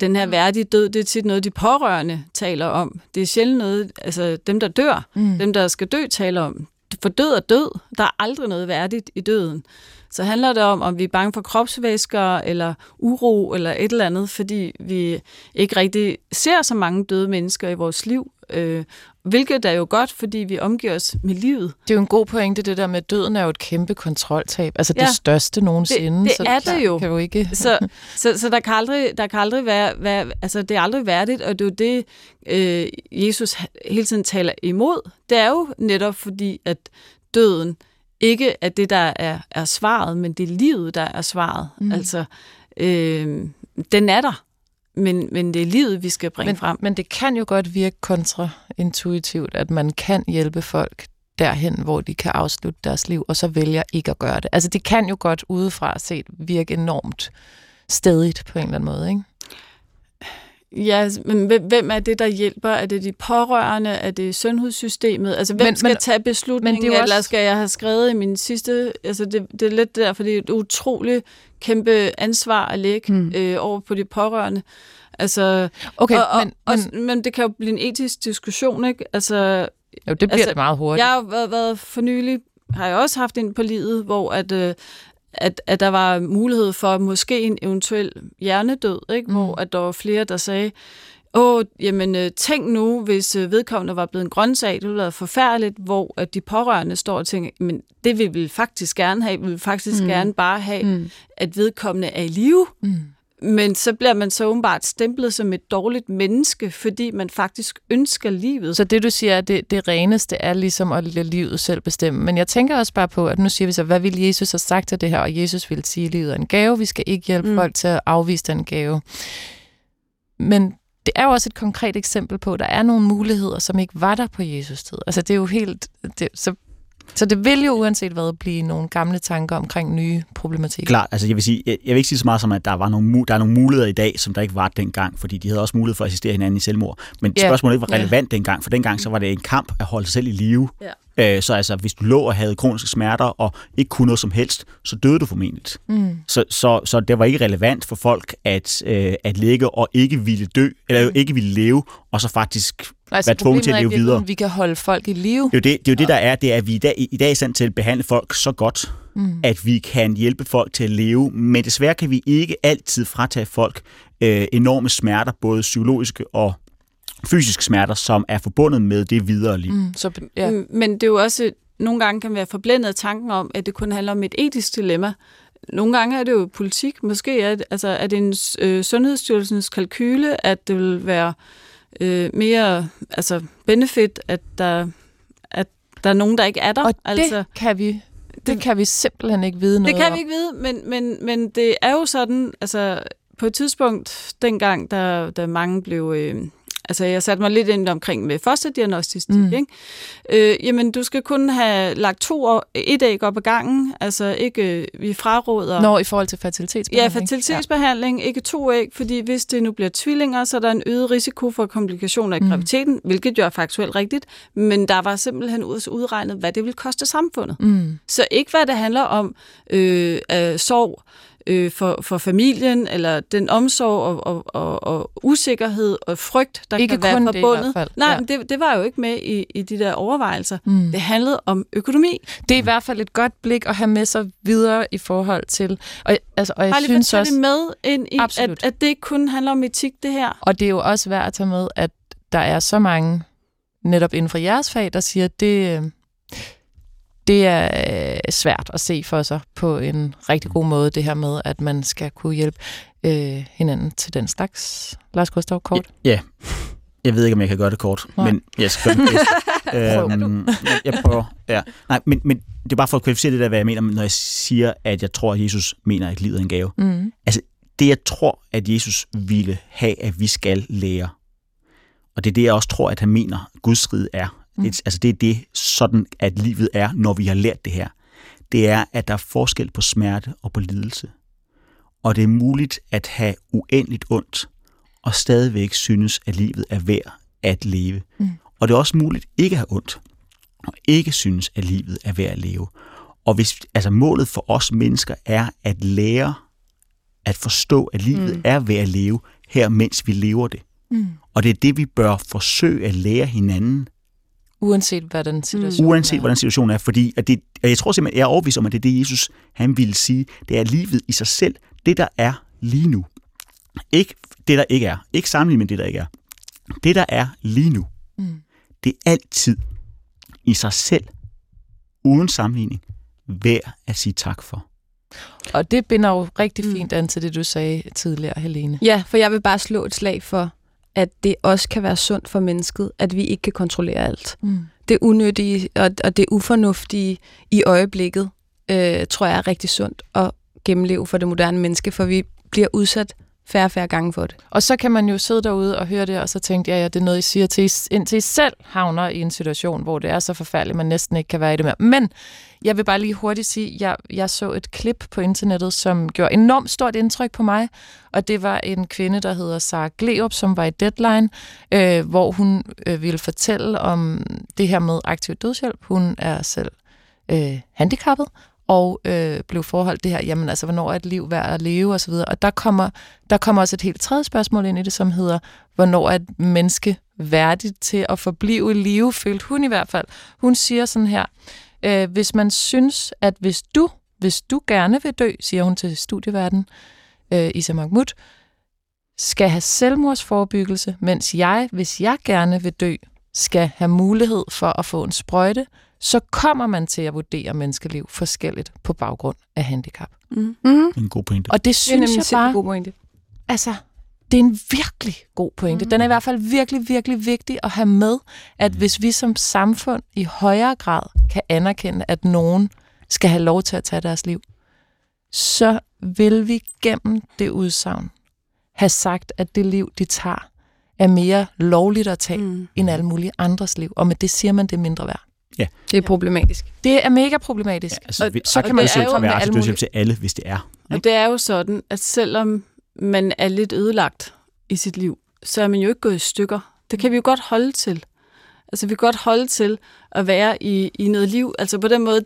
den her værdige død, det er tit noget, de pårørende taler om. Det er sjældent noget, altså dem, der dør, mm. dem, der skal dø, taler om. For død er død. Der er aldrig noget værdigt i døden. Så handler det om, om vi er bange for kropsvæsker, eller uro, eller et eller andet, fordi vi ikke rigtig ser så mange døde mennesker i vores liv. Øh, hvilket er jo godt, fordi vi omgiver os med livet.
Det er jo en god pointe, det der med, at døden er jo et kæmpe kontroltab. Altså ja, det største nogensinde.
Det, det er
så
det jo.
Kan jo ikke... *laughs*
så så, så der, kan aldrig, der kan aldrig være, være... Altså det er aldrig værdigt, og det er jo det, øh, Jesus hele tiden taler imod. Det er jo netop fordi, at døden ikke er det, der er, er svaret, men det er livet, der er svaret. Mm. Altså, øh, den er der, men, men det er livet, vi skal bringe
men,
frem.
Men det kan jo godt virke kontraintuitivt, at man kan hjælpe folk derhen, hvor de kan afslutte deres liv, og så vælger ikke at gøre det. Altså det kan jo godt udefra set virke enormt stedigt på en eller anden måde, ikke?
Ja, men hvem er det, der hjælper? Er det de pårørende? Er det sundhedssystemet? Altså, hvem men, skal men, tage beslutningen? Men det også... Eller skal jeg have skrevet i min sidste... Altså, det, det er lidt der, fordi det er et utroligt kæmpe ansvar at lægge hmm. øh, over på de pårørende. Altså,
okay,
og,
men,
og, men, men det kan jo blive en etisk diskussion, ikke? Altså,
jo, det bliver altså, det meget hurtigt.
Jeg har været, været for nylig har jeg også haft en på livet, hvor at, øh, at, at der var mulighed for måske en eventuel hjernedød, ikke? Mm. hvor at der var flere, der sagde, åh, jamen øh, tænk nu, hvis øh, vedkommende var blevet en grøntsag, det ville være forfærdeligt, hvor at de pårørende står og tænker, men det vil vi faktisk gerne have, vi vil faktisk mm. gerne bare have, mm. at vedkommende er i live. Mm. Men så bliver man så åbenbart stemplet som et dårligt menneske, fordi man faktisk ønsker livet.
Så det, du siger, det, det reneste er ligesom at lade livet selv bestemme. Men jeg tænker også bare på, at nu siger vi så, hvad vil Jesus have sagt til det her? Og Jesus vil sige, at livet er en gave. Vi skal ikke hjælpe mm. folk til at afvise den gave. Men det er jo også et konkret eksempel på, at der er nogle muligheder, som ikke var der på Jesus tid. Altså det er jo helt... Det, så så det vil jo uanset hvad blive nogle gamle tanker omkring nye problematikker.
Klart, altså jeg vil, sige, jeg, jeg vil ikke sige så meget som, at der, var nogle, der er nogle muligheder i dag, som der ikke var dengang, fordi de havde også mulighed for at assistere hinanden i selvmord. Men yeah. spørgsmålet ikke var relevant yeah. dengang, for dengang så var det en kamp at holde sig selv i live. Yeah. Øh, så altså, hvis du lå og havde kroniske smerter og ikke kunne noget som helst, så døde du formentlig. Mm. Så, så, så det var ikke relevant for folk at, øh, at ligge og ikke ville dø, eller mm. ikke ville leve, og så faktisk altså, være tvunget til at leve er, videre.
vi kan holde folk i live.
Det er jo det, det, er jo det der er, det er, at vi i dag, i dag er i stand til at behandle folk så godt, mm. at vi kan hjælpe folk til at leve, men desværre kan vi ikke altid fratage folk øh, enorme smerter, både psykologiske og fysiske smerter, som er forbundet med det videre liv. Mm,
så, ja. Mm, men det er jo også, nogle gange kan være forblændet af tanken om, at det kun handler om et etisk dilemma. Nogle gange er det jo politik. Måske er det, altså, er det en øh, sundhedsstyrelsens kalkyle, at det vil være øh, mere altså, benefit, at der, at der er nogen, der ikke er der.
Og
altså,
det kan vi det kan vi simpelthen ikke vide noget
Det kan vi ikke vide, men, men, men det er jo sådan, altså på et tidspunkt, dengang, der, der mange blev øh, Altså, jeg satte mig lidt ind omkring med fosterdiagnostisk mm. ikke? Øh, jamen, du skal kun have lagt to år, et æg op ad gangen, altså ikke, vi fraråder...
Når i forhold til fertilitetsbehandling?
Ja, fertilitetsbehandling, ja. ikke to æg, fordi hvis det nu bliver tvillinger, så er der en øget risiko for komplikationer i mm. graviditeten, hvilket jo er faktuelt rigtigt, men der var simpelthen udregnet, hvad det vil koste samfundet. Mm. Så ikke hvad det handler om øh, øh, sorg, øh, for, for familien, eller den omsorg og, og, og, og usikkerhed og frygt, der
ikke
kan være
kun
forbundet.
Det i hvert fald.
Nej, ja. det, det var jo ikke med i, i de der overvejelser. Mm. Det handlede om økonomi.
Det er i hvert fald et godt blik at have med sig videre i forhold til... Og, altså, og jeg
Bare
synes
lige
også,
det med ind i, at, at det ikke kun handler om etik, det her.
Og det er jo også værd at tage med, at der er så mange netop inden for jeres fag, der siger, at det, øh, det er øh, svært at se for sig på en rigtig god måde, det her med, at man skal kunne hjælpe øh, hinanden til den slags. Lars Gustav, kort?
Ja. Jeg ved ikke, om jeg kan gøre det kort, Nej. men jeg skal gøre det øhm, jeg, jeg prøver. Ja. Nej, men, men det er bare for at kvalificere det der, hvad jeg mener, når jeg siger, at jeg tror, at Jesus mener, at livet er en gave. Mm. Altså, det jeg tror, at Jesus ville have, at vi skal lære, og det er det, jeg også tror, at han mener, Guds rige er, Mm. Det, altså det er det, sådan at livet er, når vi har lært det her. Det er, at der er forskel på smerte og på lidelse. Og det er muligt at have uendeligt ondt, og stadigvæk synes, at livet er værd at leve. Mm. Og det er også muligt ikke at have ondt, og ikke synes, at livet er værd at leve. Og hvis, altså målet for os mennesker er at lære at forstå, at livet mm. er ved at leve her, mens vi lever det.
Mm.
Og det er det, vi bør forsøge at lære hinanden,
Uanset hvad den situation
uanset
er.
hvordan situationen er. Fordi at det, og jeg tror simpelthen, jeg er overbevist om, at det er det, Jesus han ville sige. Det er livet i sig selv. Det, der er lige nu. Ikke det, der ikke er. Ikke sammenlignet med det, der ikke er. Det, der er lige nu.
Mm.
Det er altid i sig selv, uden sammenligning, værd at sige tak for.
Og det binder jo rigtig
Mm.
fint an til det, du sagde tidligere, Helene.
Ja, for jeg vil bare slå et slag for, at det også kan være sundt for mennesket, at vi ikke kan kontrollere alt.
Mm.
Det unødige og, og det ufornuftige i øjeblikket, øh, tror jeg er rigtig sundt at gennemleve for det moderne menneske, for vi bliver udsat færre og færre gange for det.
Og så kan man jo sidde derude og høre det, og så tænke, ja, ja, det er noget, I siger til, indtil I selv havner i en situation, hvor det er så forfærdeligt, man næsten ikke kan være i det mere. Men jeg vil bare lige hurtigt sige, at jeg, jeg så et klip på internettet, som gjorde enormt stort indtryk på mig, og det var en kvinde, der hedder Sara Gleup, som var i Deadline, øh, hvor hun øh, ville fortælle om det her med aktiv dødshjælp. Hun er selv øh, handicappet, og øh, blev forholdt det her, jamen altså, hvornår er et liv værd at leve, og så videre. Og der kommer, der kommer også et helt tredje spørgsmål ind i det, som hedder, hvornår er et menneske værdigt til at forblive i live, følte hun i hvert fald. Hun siger sådan her, øh, hvis man synes, at hvis du, hvis du gerne vil dø, siger hun til studieverden, øh, Isa Mahmoud, skal have selvmordsforbyggelse, mens jeg, hvis jeg gerne vil dø, skal have mulighed for at få en sprøjte, så kommer man til at vurdere menneskeliv forskelligt på baggrund af handicap.
Mm.
Det er en god pointe.
Og det
Det er
synes
nemlig
jeg
bare... god pointe.
altså, det er en virkelig god pointe. Den er i hvert fald virkelig, virkelig vigtig at have med, at hvis vi som samfund i højere grad kan anerkende, at nogen skal have lov til at tage deres liv, så vil vi gennem det udsagn have sagt, at det liv, de tager, er mere lovligt at tage
Mm.
end alle mulige andres liv. Og med det siger man, det er mindre værd.
Det er problematisk.
Det er mega problematisk.
Ja, altså,
Og-
så kan man jo
skal
med
være
alle mulige-
til alle, hvis det er.
Og det er jo sådan, at selvom man er lidt ødelagt i sit liv, så er man jo ikke gået i stykker. Det kan vi jo godt holde til. Altså, vi kan godt holde til at være i, i noget liv. Altså, på den måde...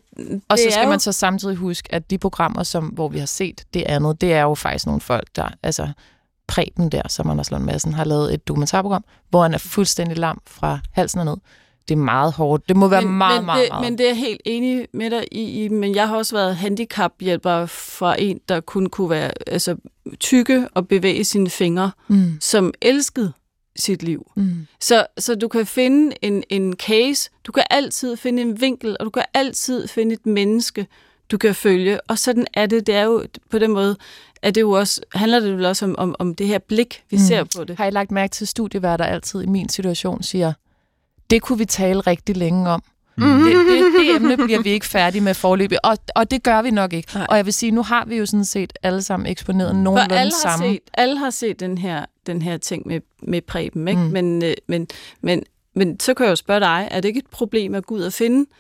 Og så skal
jo-
man så samtidig huske, at de programmer, som, hvor vi har set det andet, det er jo faktisk nogle folk, der... Altså, Preben der, som Anders Lund Madsen har lavet et dokumentarprogram, hvor han er fuldstændig lam fra halsen og ned. Det er meget hårdt. Det må være
men,
meget,
men
meget,
det,
meget.
Men det er jeg helt enig med dig i, i, men jeg har også været handicaphjælper fra en, der kun kunne være altså, tykke og bevæge sine fingre,
mm,
som elskede sit liv.
mm.
Så, så du kan finde en, en case, du kan altid finde en vinkel, og du kan altid finde et menneske, du kan følge. Og sådan er det. Det er jo på den måde, at det jo også, handler det vel også om, om, om det her blik, vi
Mm.
mm. ser på det.
Har I lagt mærke til studieværter altid i min situation siger, det kunne vi tale rigtig længe om.
Mm.
Det, det, det emne bliver vi ikke færdige med forløbig, og, og det gør vi nok ikke.
Nej.
Og jeg vil sige, nu har vi jo sådan set alle sammen eksponeret nogenlunde
alle har,
samme.
set, alle har set den her, den her ting med, med Preben, ikke?
Mm.
Mm. Men, øh, men, men, men så kan jeg jo spørge dig, er det ikke et problem at gå ud og finde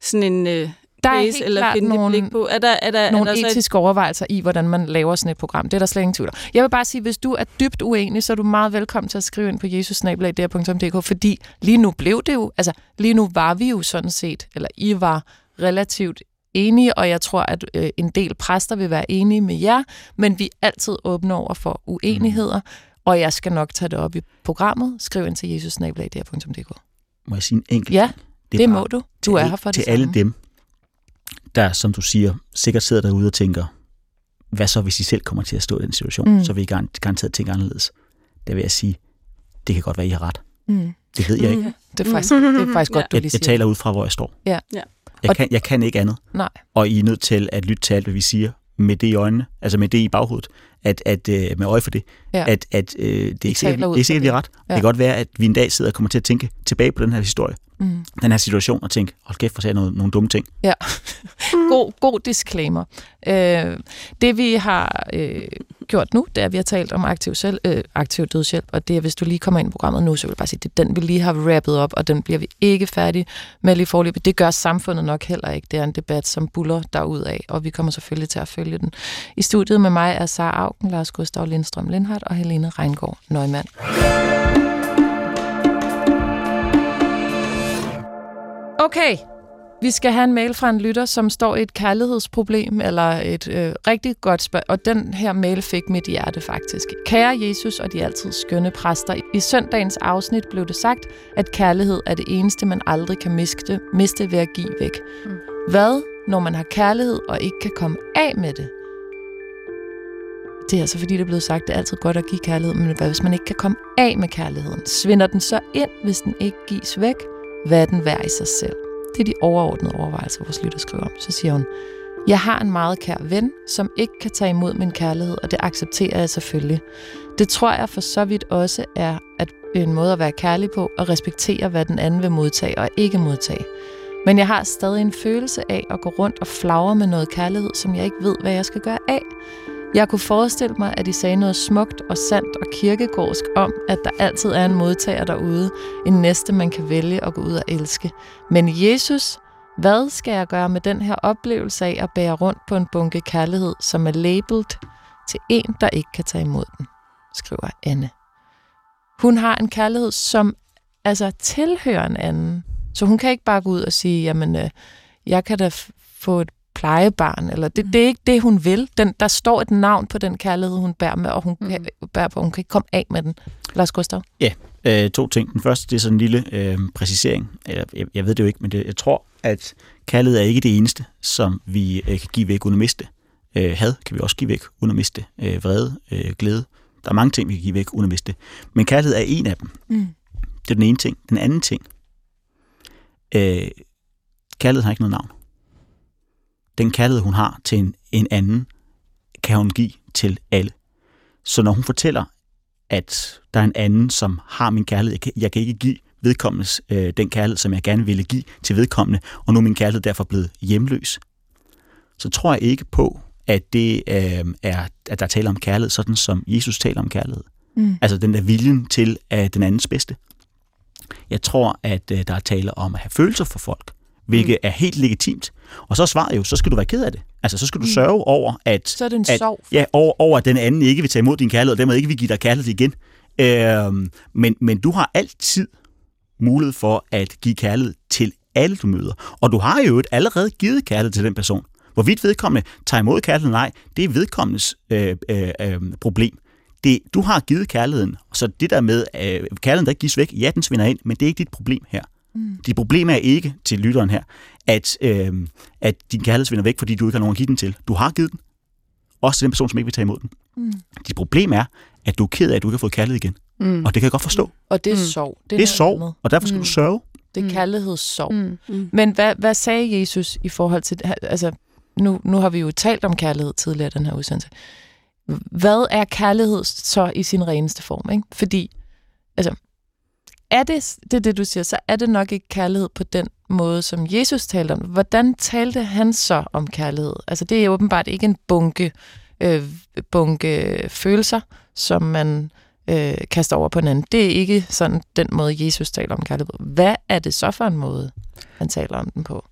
sådan en øh,
Der er helt
eller
klart
finde
nogle,
blik på? Er der, er der,
nogle
er der så et-
etiske overvejelser i, hvordan man laver sådan et program. Det er der slet ingen tvivl om. Jeg vil bare sige, hvis du er dybt uenig, så er du meget velkommen til at skrive ind på jesusnabelag.dk, fordi lige nu blev det jo, altså lige nu var vi jo sådan set, eller I var relativt enige, og jeg tror, at øh, en del præster vil være enige med jer, men vi er altid åbne over for uenigheder, og jeg skal nok tage det op i programmet. Skriv ind til jesusnabelag.dk.
Må jeg sige en enkelt
Ja, det, det
bare
må du. Du
til
er
alle-
her for
Til
det
alle
samme.
dem, der, som du siger, sikkert sidder derude og tænker, hvad så, hvis I selv kommer til at stå i den situation?
Mm.
Mm. Så vil I gar- garanteret tænke anderledes. Der vil jeg sige, det kan godt være, I har ret.
Mm.
Det ved jeg ikke.
Mm.
Det er faktisk, det er faktisk *laughs* godt, du
Jeg,
lige
jeg
siger.
taler ud fra, hvor jeg står.
Ja.
Ja.
Jeg kan, jeg kan ikke andet.
Nej.
Og I er nødt til at lytte til alt, hvad vi siger, med det i øjnene, altså med det i baghovedet, at, at øh, med øje for det,
Ja.
at, at øh, det er ikke sikkert, det er sikkert, vi er ret.
Ja.
Det kan godt være, at vi en dag sidder og kommer til at tænke tilbage på den her historie,
Mm.
den her situation, og tænke, hold kæft, for sagde noget, nogle dumme ting.
Ja, *laughs* god, god disclaimer. Øh, det vi har øh, gjort nu, det er, at vi har talt om aktiv, selv, øh, aktiv dødshjælp, og det er, hvis du lige kommer ind i programmet nu, så vil jeg bare sige, det er den, vi lige har rappet op, og den bliver vi ikke færdige med lige forløbet. Det gør samfundet nok heller ikke. Det er en debat, som buller derud af, og vi kommer selvfølgelig til at følge den. I studiet med mig er Sara Augen, Lars Gustav Lindstrøm Lindhardt og Helene Reingård Nøgman. Okay, Vi skal have en mail fra en lytter, som står i et kærlighedsproblem, eller et øh, rigtig godt spørgsmål. Og den her mail fik mit hjerte faktisk. Kære Jesus og de altid skønne præster, i søndagens afsnit blev det sagt, at kærlighed er det eneste, man aldrig kan miste, miste ved at give væk. Mm. Hvad, når man har kærlighed og ikke kan komme af med det? Det er altså fordi, det er blevet sagt, det er altid godt at give kærlighed, men hvad hvis man ikke kan komme af med kærligheden? Svinder den så ind, hvis den ikke gives væk? Hvad er den værd i sig selv? Det er de overordnede overvejelser, vores lytter skriver om. Så siger hun, jeg har en meget kær ven, som ikke kan tage imod min kærlighed, og det accepterer jeg selvfølgelig. Det tror jeg for så vidt også er at en måde at være kærlig på, og respektere, hvad den anden vil modtage og ikke modtage. Men jeg har stadig en følelse af at gå rundt og flagre med noget kærlighed, som jeg ikke ved, hvad jeg skal gøre af. Jeg kunne forestille mig, at de sagde noget smukt og sandt og kirkegårdsk om, at der altid er en modtager derude, en næste, man kan vælge at gå ud og elske. Men Jesus, hvad skal jeg gøre med den her oplevelse af at bære rundt på en bunke kærlighed, som er labelt til en, der ikke kan tage imod den, skriver Anne. Hun har en kærlighed, som altså tilhører en anden. Så hun kan ikke bare gå ud og sige, jamen, øh, jeg kan da få et plejebarn, eller det, det er ikke det, hun vil. Den, der står et navn på den kærlighed, hun bærer med, og hun, mm. kan, bærer på, hun kan ikke komme af med den. Lars Gustav?
Ja, øh, to ting. Den første, det er sådan en lille øh, præcisering. Jeg, jeg, jeg ved det jo ikke, men det, jeg tror, at kærlighed er ikke det eneste, som vi øh, kan give væk uden at miste. Øh, had kan vi også give væk uden at miste. Øh, vrede, øh, glæde. Der er mange ting, vi kan give væk uden at miste. Men kærlighed er en af dem. Mm. Det er den ene ting. Den anden ting. Øh, kærlighed har ikke noget navn den kærlighed, hun har til en, en anden, kan hun give til alle. Så når hun fortæller, at der er en anden, som har min kærlighed, jeg kan, jeg kan ikke give vedkommendes øh, den kærlighed, som jeg gerne ville give til vedkommende, og nu er min kærlighed derfor blevet hjemløs, så tror jeg ikke på, at det øh, er, at der taler om kærlighed, sådan som Jesus taler om kærlighed. Mm. Altså den der viljen til at den andens bedste. Jeg tror, at øh, der er tale om at have følelser for folk hvilket mm. er helt legitimt. Og så er svaret jo, så skal du være ked af det. Altså, så skal du mm. sørge over, at...
Så er det en
at,
sorg.
Ja, over, over, at den anden ikke vil tage imod din kærlighed, og dermed ikke vil give dig kærlighed igen. Øhm, men, men du har altid mulighed for at give kærlighed til alle, du møder. Og du har jo allerede givet kærlighed til den person. Hvorvidt vedkommende tager imod kærligheden nej, det er vedkommendes øh, øh, øh, problem. Det, du har givet kærligheden, så det der med, øh, kærligheden der gives væk, ja, den svinder ind, men det er ikke dit problem her. Mm. De problemer er ikke til lytteren her, at, øh, at din kærlighed svinder væk, fordi du ikke har nogen at give den til. Du har givet den. Også til den person, som ikke vil tage imod den. Mm. Dit problem er, at du er ked af, at du ikke har fået kærlighed igen. Mm. Og det kan jeg godt forstå.
Og det er mm. sorg.
Det er, det er sorg, og derfor skal mm. du sørge.
Det er mm. kærlighedssorg. Mm. Mm. Men hvad, hvad sagde Jesus i forhold til... Altså, nu, nu har vi jo talt om kærlighed tidligere i den her udsendelse. Hvad er kærlighed så i sin reneste form? Ikke? Fordi, altså, er det, det er det, du siger, så er det nok ikke kærlighed på den måde, som Jesus talte om. Hvordan talte han så om kærlighed? Altså, det er åbenbart ikke en bunke, øh, bunke følelser, som man øh, kaster over på en anden. Det er ikke sådan den måde, Jesus taler om kærlighed. Hvad er det så for en måde, han taler om den på?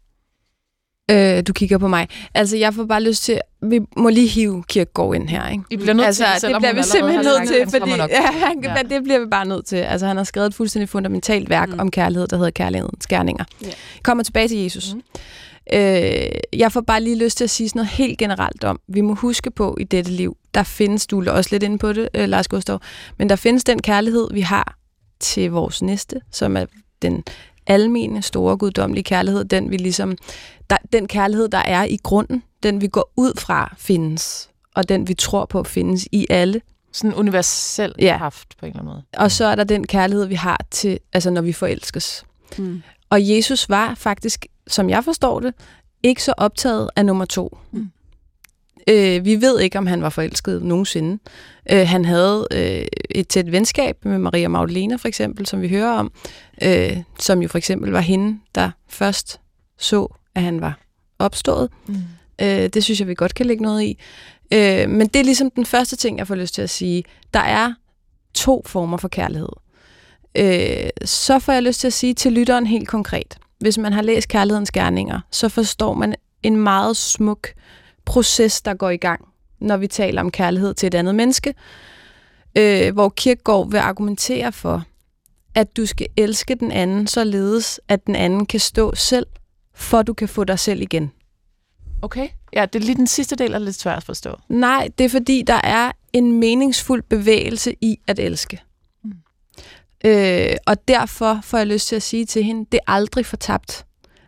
Øh, du kigger på mig. Altså, jeg får bare lyst til... Vi må lige hive Kirkegaard ind her, ikke?
Vi bliver nødt
altså,
til,
det bliver vi simpelthen nødt til, fordi ja, han, ja. det bliver vi bare nødt til. Altså, han har skrevet et fuldstændig fundamentalt værk mm. om kærlighed, der hedder Kærlighedens Skærninger. Yeah. Kommer tilbage til Jesus. Mm. Øh, jeg får bare lige lyst til at sige sådan noget helt generelt om, vi må huske på i dette liv, der findes, du er også lidt inde på det, øh, Lars Gustav, men der findes den kærlighed, vi har til vores næste, som er den almene, store, guddommelige kærlighed, den vi ligesom, der, den kærlighed, der er i grunden, den vi går ud fra findes, og den vi tror på findes i alle.
Sådan universel ja. haft på en eller anden måde.
Og så er der den kærlighed, vi har til, altså når vi forelskes. Mm. Og Jesus var faktisk, som jeg forstår det, ikke så optaget af nummer to. Mm. Øh, vi ved ikke, om han var forelsket nogensinde. Øh, han havde øh, et tæt venskab med Maria Magdalena, for eksempel, som vi hører om, øh, som jo for eksempel var hende, der først så, at han var opstået. Mm. Øh, det synes jeg, vi godt kan lægge noget i. Øh, men det er ligesom den første ting, jeg får lyst til at sige. Der er to former for kærlighed. Øh, så får jeg lyst til at sige til lytteren helt konkret. Hvis man har læst Kærlighedens Gerninger, så forstår man en meget smuk proces, der går i gang, når vi taler om kærlighed til et andet menneske, øh, hvor Kierkegaard vil argumentere for, at du skal elske den anden således, at den anden kan stå selv for du kan få dig selv igen.
Okay. Ja, det er lige den sidste del, der er lidt svært at forstå.
Nej, det er fordi, der er en meningsfuld bevægelse i at elske. Mm. Øh, og derfor får jeg lyst til at sige til hende, det er aldrig fortabt.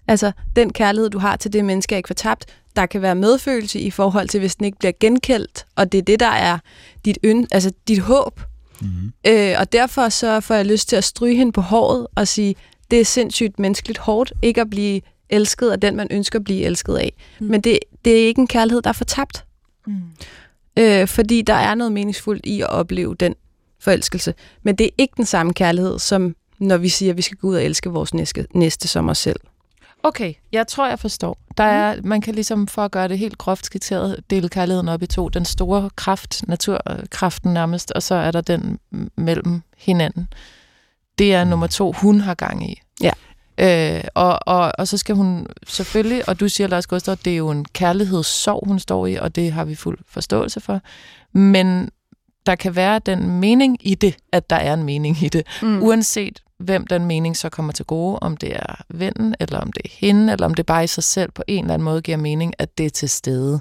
Altså, den kærlighed, du har til det menneske, er ikke fortabt. Der kan være medfølelse i forhold til, hvis den ikke bliver genkældt, og det er det, der er dit, øn, altså dit håb. Mm-hmm. Øh, og derfor så får jeg lyst til at stryge hende på håret og sige, det er sindssygt menneskeligt hårdt ikke at blive elsket af den, man ønsker at blive elsket af. Mm. Men det, det er ikke en kærlighed, der er fortabt. Mm. Øh, fordi der er noget meningsfuldt i at opleve den forelskelse. Men det er ikke den samme kærlighed, som når vi siger, at vi skal gå ud og elske vores næste, næste som os selv.
Okay, jeg tror, jeg forstår. Der er, mm. Man kan ligesom, for at gøre det helt groft skitseret, dele kærligheden op i to. Den store kraft, naturkraften nærmest, og så er der den mellem hinanden. Det er nummer to, hun har gang i.
Ja.
Øh, og, og, og så skal hun selvfølgelig, og du siger, Lars Gustav, det er jo en kærlighedssorg, hun står i, og det har vi fuld forståelse for. Men der kan være den mening i det, at der er en mening i det, mm. uanset hvem den mening så kommer til gode, om det er vennen, eller om det er hende, eller om det bare i sig selv på en eller anden måde giver mening, at det er til stede.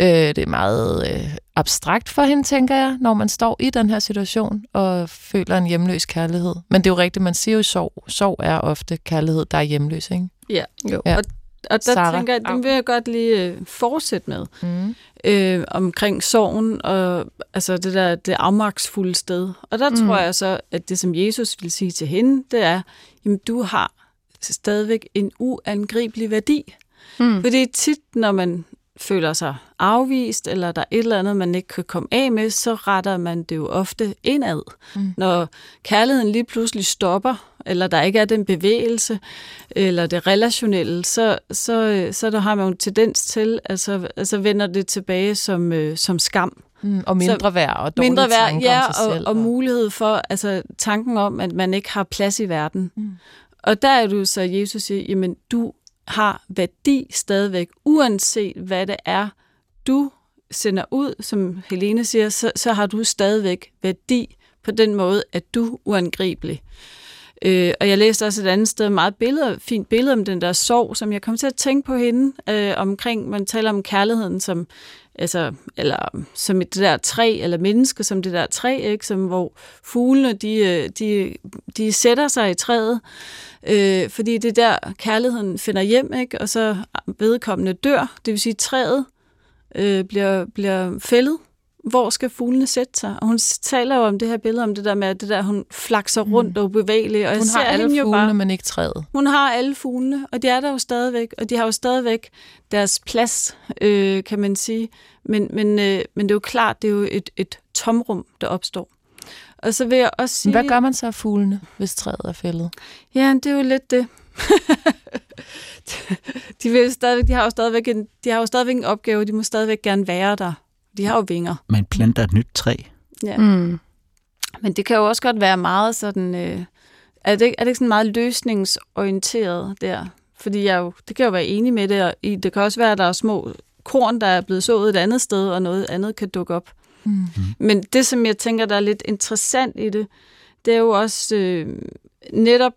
Øh, det er meget øh, abstrakt for hende, tænker jeg, når man står i den her situation og føler en hjemløs kærlighed. Men det er jo rigtigt, man siger jo sorg. Sorg er ofte kærlighed, der er hjemløs, ikke?
Ja, jo. Ja. Og, og der Sarah. tænker jeg, den vil jeg godt lige øh, fortsætte med. Mm. Øh, omkring sorgen og altså det der det afmagtsfulde sted. Og der mm. tror jeg så, at det som Jesus vil sige til hende, det er, jamen du har stadigvæk en uangribelig værdi. Mm. Fordi tit, når man føler sig afvist, eller der er et eller andet, man ikke kan komme af med, så retter man det jo ofte indad. Mm. Når kærligheden lige pludselig stopper, eller der ikke er den bevægelse, eller det relationelle, så, så, så der har man jo en tendens til, altså, altså vender det tilbage som, øh, som skam.
Mm, og mindre værd og dårlige
mindre værd, ja, og, selv, og, og mulighed for, altså tanken om, at man ikke har plads i verden. Mm. Og der er du så, Jesus siger, jamen du har værdi stadigvæk, uanset hvad det er, du sender ud, som Helene siger, så, så har du stadigvæk værdi på den måde, at du er uangribelig. Øh, og jeg læste også et andet sted meget billede, fint billede om den der sorg, som jeg kom til at tænke på hende øh, omkring, man taler om kærligheden som, altså, eller som et det der træ, eller menneske som det der træ, ikke? Som, hvor fuglene, de, øh, de, de sætter sig i træet, øh, fordi det er der kærligheden finder hjem, ikke? og så vedkommende dør, det vil sige træet øh, bliver, bliver fældet, hvor skal fuglene sætte sig? Og hun taler jo om det her billede, om det der med, at det der, hun flakser mm. rundt mm. og bevægelig. Og
hun har alle fuglene, bare, men ikke træet.
Hun har alle fuglene, og de er der jo stadigvæk. Og de har jo stadigvæk deres plads, øh, kan man sige. Men, men, øh, men det er jo klart, det er jo et, et tomrum, der opstår. Og så vil jeg også sige...
Hvad gør man så af fuglene, hvis træet er fældet?
Ja, det er jo lidt det. *laughs* de, vil stadigvæk, de, har jo stadigvæk en, de har jo stadigvæk en opgave, de må stadigvæk gerne være der. De har jo vinger.
Man planter et nyt træ.
Ja. Mm. Men det kan jo også godt være meget sådan... Øh, er, det, er det ikke sådan meget løsningsorienteret der? Fordi jeg jo, det kan jo være enig med det, og det kan også være, at der er små korn, der er blevet sået et andet sted, og noget andet kan dukke op. Mm. Men det, som jeg tænker, der er lidt interessant i det, det er jo også øh, netop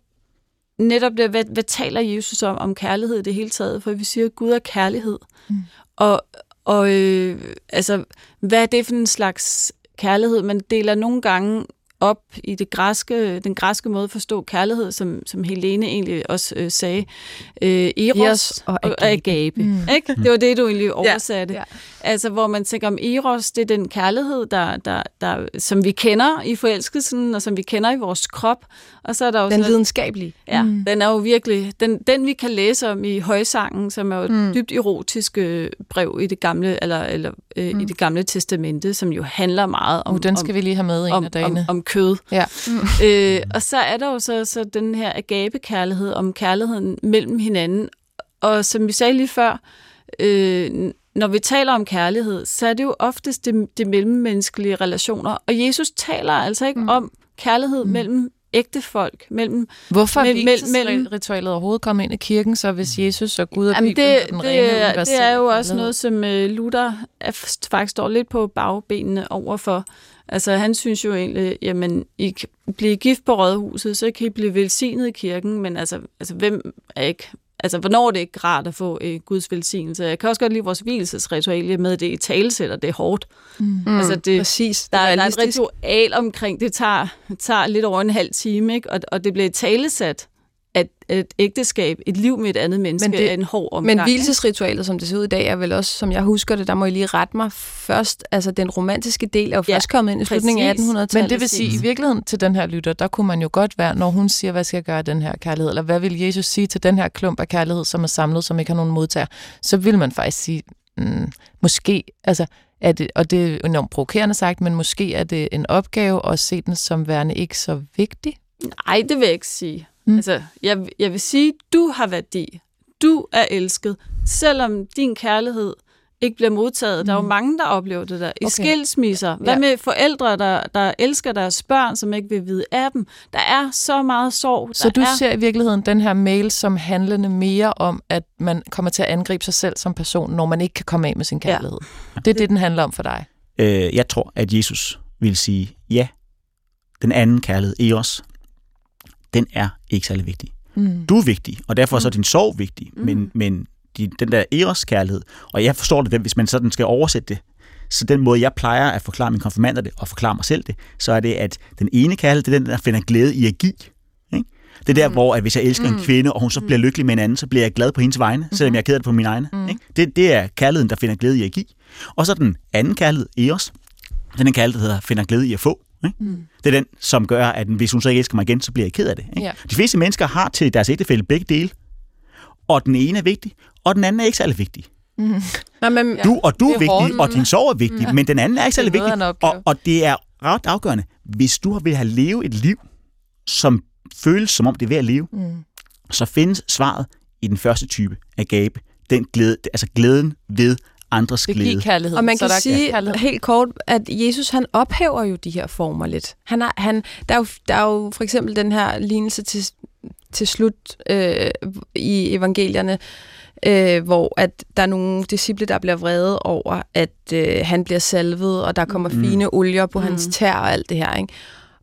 netop det, hvad, hvad taler Jesus om, om kærlighed i det hele taget? For vi siger, at Gud er kærlighed. Mm. Og, og øh, altså, hvad er det for en slags kærlighed? Man deler nogle gange op i det græske, den græske måde at forstå kærlighed, som, som Helene egentlig også øh, sagde. Øh, Eros, Eros og agape. Og agape mm. ikke? Det var det, du egentlig oversatte. Ja, ja. Altså, hvor man tænker om Eros, det er den kærlighed, der, der, der, som vi kender i forelskelsen, og som vi kender i vores krop. Og så er der jo
den videnskabelige.
Ja, mm. den er jo virkelig, den, den vi kan læse om i Højsangen, som er jo et mm. dybt erotisk øh, brev i det gamle, eller, eller øh, mm. i det gamle testamente, som jo handler meget om...
Uh, den skal
om,
vi lige have med en
om,
af dagene.
Om, om kød. Ja. Mm. *laughs* øh, og så er der jo så, så den her agape-kærlighed, om kærligheden mellem hinanden. Og som vi sagde lige før, øh, når vi taler om kærlighed, så er det jo oftest det, det mellemmenneskelige relationer. Og Jesus taler altså ikke mm. om kærlighed mm. mellem ægte folk. Mellem,
Hvorfor er vielsesritualet overhovedet kommet ind i kirken, så hvis Jesus og Gud og Bibelen
det, den det, rene det, det er jo også noget, som uh, Luther faktisk står lidt på bagbenene overfor. Altså han synes jo egentlig, jamen I kan blive gift på rådhuset, så kan I blive velsignet i kirken, men altså, altså hvem er ikke altså, hvornår er det ikke rart at få øh, Guds velsignelse. Jeg kan også godt lide vores hvilesesritual med, at det er i talsæt, og det er hårdt.
Mm.
Altså, det,
Præcis.
der, er, der er et ritual omkring, det tager, tager lidt over en halv time, ikke? Og, og det bliver talesat, at et ægteskab, et liv med et andet menneske,
Men det-
er en hård omgang.
Men hvilesesritualet, som det ser ud i dag, er vel også, som jeg husker det, der må I lige rette mig først, altså den romantiske del er jo
Ja,
først kommet ind i slutningen af
præcis.
1800-tallet.
Men det vil sige, i virkeligheden til den her lytter, der kunne man jo godt være, når hun siger, hvad skal jeg gøre den her kærlighed, eller hvad vil Jesus sige til den her klump af kærlighed, som er samlet, som ikke har nogen modtager, så vil man faktisk sige, mm, måske, altså, er det, og det er enormt provokerende sagt, men måske er det en opgave at se den som værende ikke så vigtig.
Nej, det vil jeg ikke sige.
Mm.
Mm. Altså, jeg, jeg vil sige, du har værdi. Du er elsket. Selvom din kærlighed ikke bliver modtaget. Mm. Der er jo mange, der oplever det der. I
Okay.
skilsmisser. Hvad
Ja.
med forældre, der, der elsker deres børn, som ikke vil vide af dem? Der er så meget sorg.
Så du
er...
ser i virkeligheden den her mail som handlende mere om, at man kommer til at angribe sig selv som person, når man ikke kan komme af med sin kærlighed. Ja. Det er det, den handler om for dig.
Øh, jeg tror, at Jesus vil sige, ja, den anden kærlighed, Eros, den er ikke særlig vigtig.
Mm.
Du er vigtig, og derfor så er din sorg vigtig, mm. men, men de, den der Eros-kærlighed, og jeg forstår det, hvis man sådan skal oversætte det, så den måde, jeg plejer at forklare mine konfirmander det, og forklare mig selv det, så er det, at den ene kærlighed, det er den, der finder glæde i at give. Ikke? Det er der, mm. hvor at hvis jeg elsker mm. en kvinde, og hun så bliver lykkelig med en anden, så bliver jeg glad på hendes vegne, mm. selvom jeg er ked af det på min egne. Mm. Ikke? Det, det er kærligheden, der finder glæde i at give. Og så den anden kærlighed, Eros, den er kærlighed, der hedder, finder glæde i at få. Ikke? Mm. Det er den, som gør, at hvis hun så ikke elsker mig igen, så bliver jeg ked af det. Ikke?
Ja.
De fleste mennesker har til deres ægtefælde begge dele, og den ene er vigtig, og den anden er ikke særlig vigtig.
Nej, men,
Ja.
Du og du er,
er
vigtig,
hårdt.
og din sorg er vigtig,
Ja.
men den anden er ikke særlig vigtig. Og, og det er ret afgørende. Hvis du vil have levet et liv, som føles som om det er ved at leve,
Mm.
så findes svaret i den første type af gabe. Den glæde, altså glæden ved andres
Det
glæde.
giver kærlighed.
Og man
så
kan
der er
sige
kærlighed.
helt kort, at Jesus han ophæver jo de her former lidt. Han har, han, der, er jo, der er jo for eksempel den her lignelse til, til slut øh, i evangelierne, øh, hvor at der er nogle disciple, der bliver vrede over, at øh, han bliver salvet, og der kommer
Mm.
fine olier på
Mm.
hans tær og alt det her. Ikke?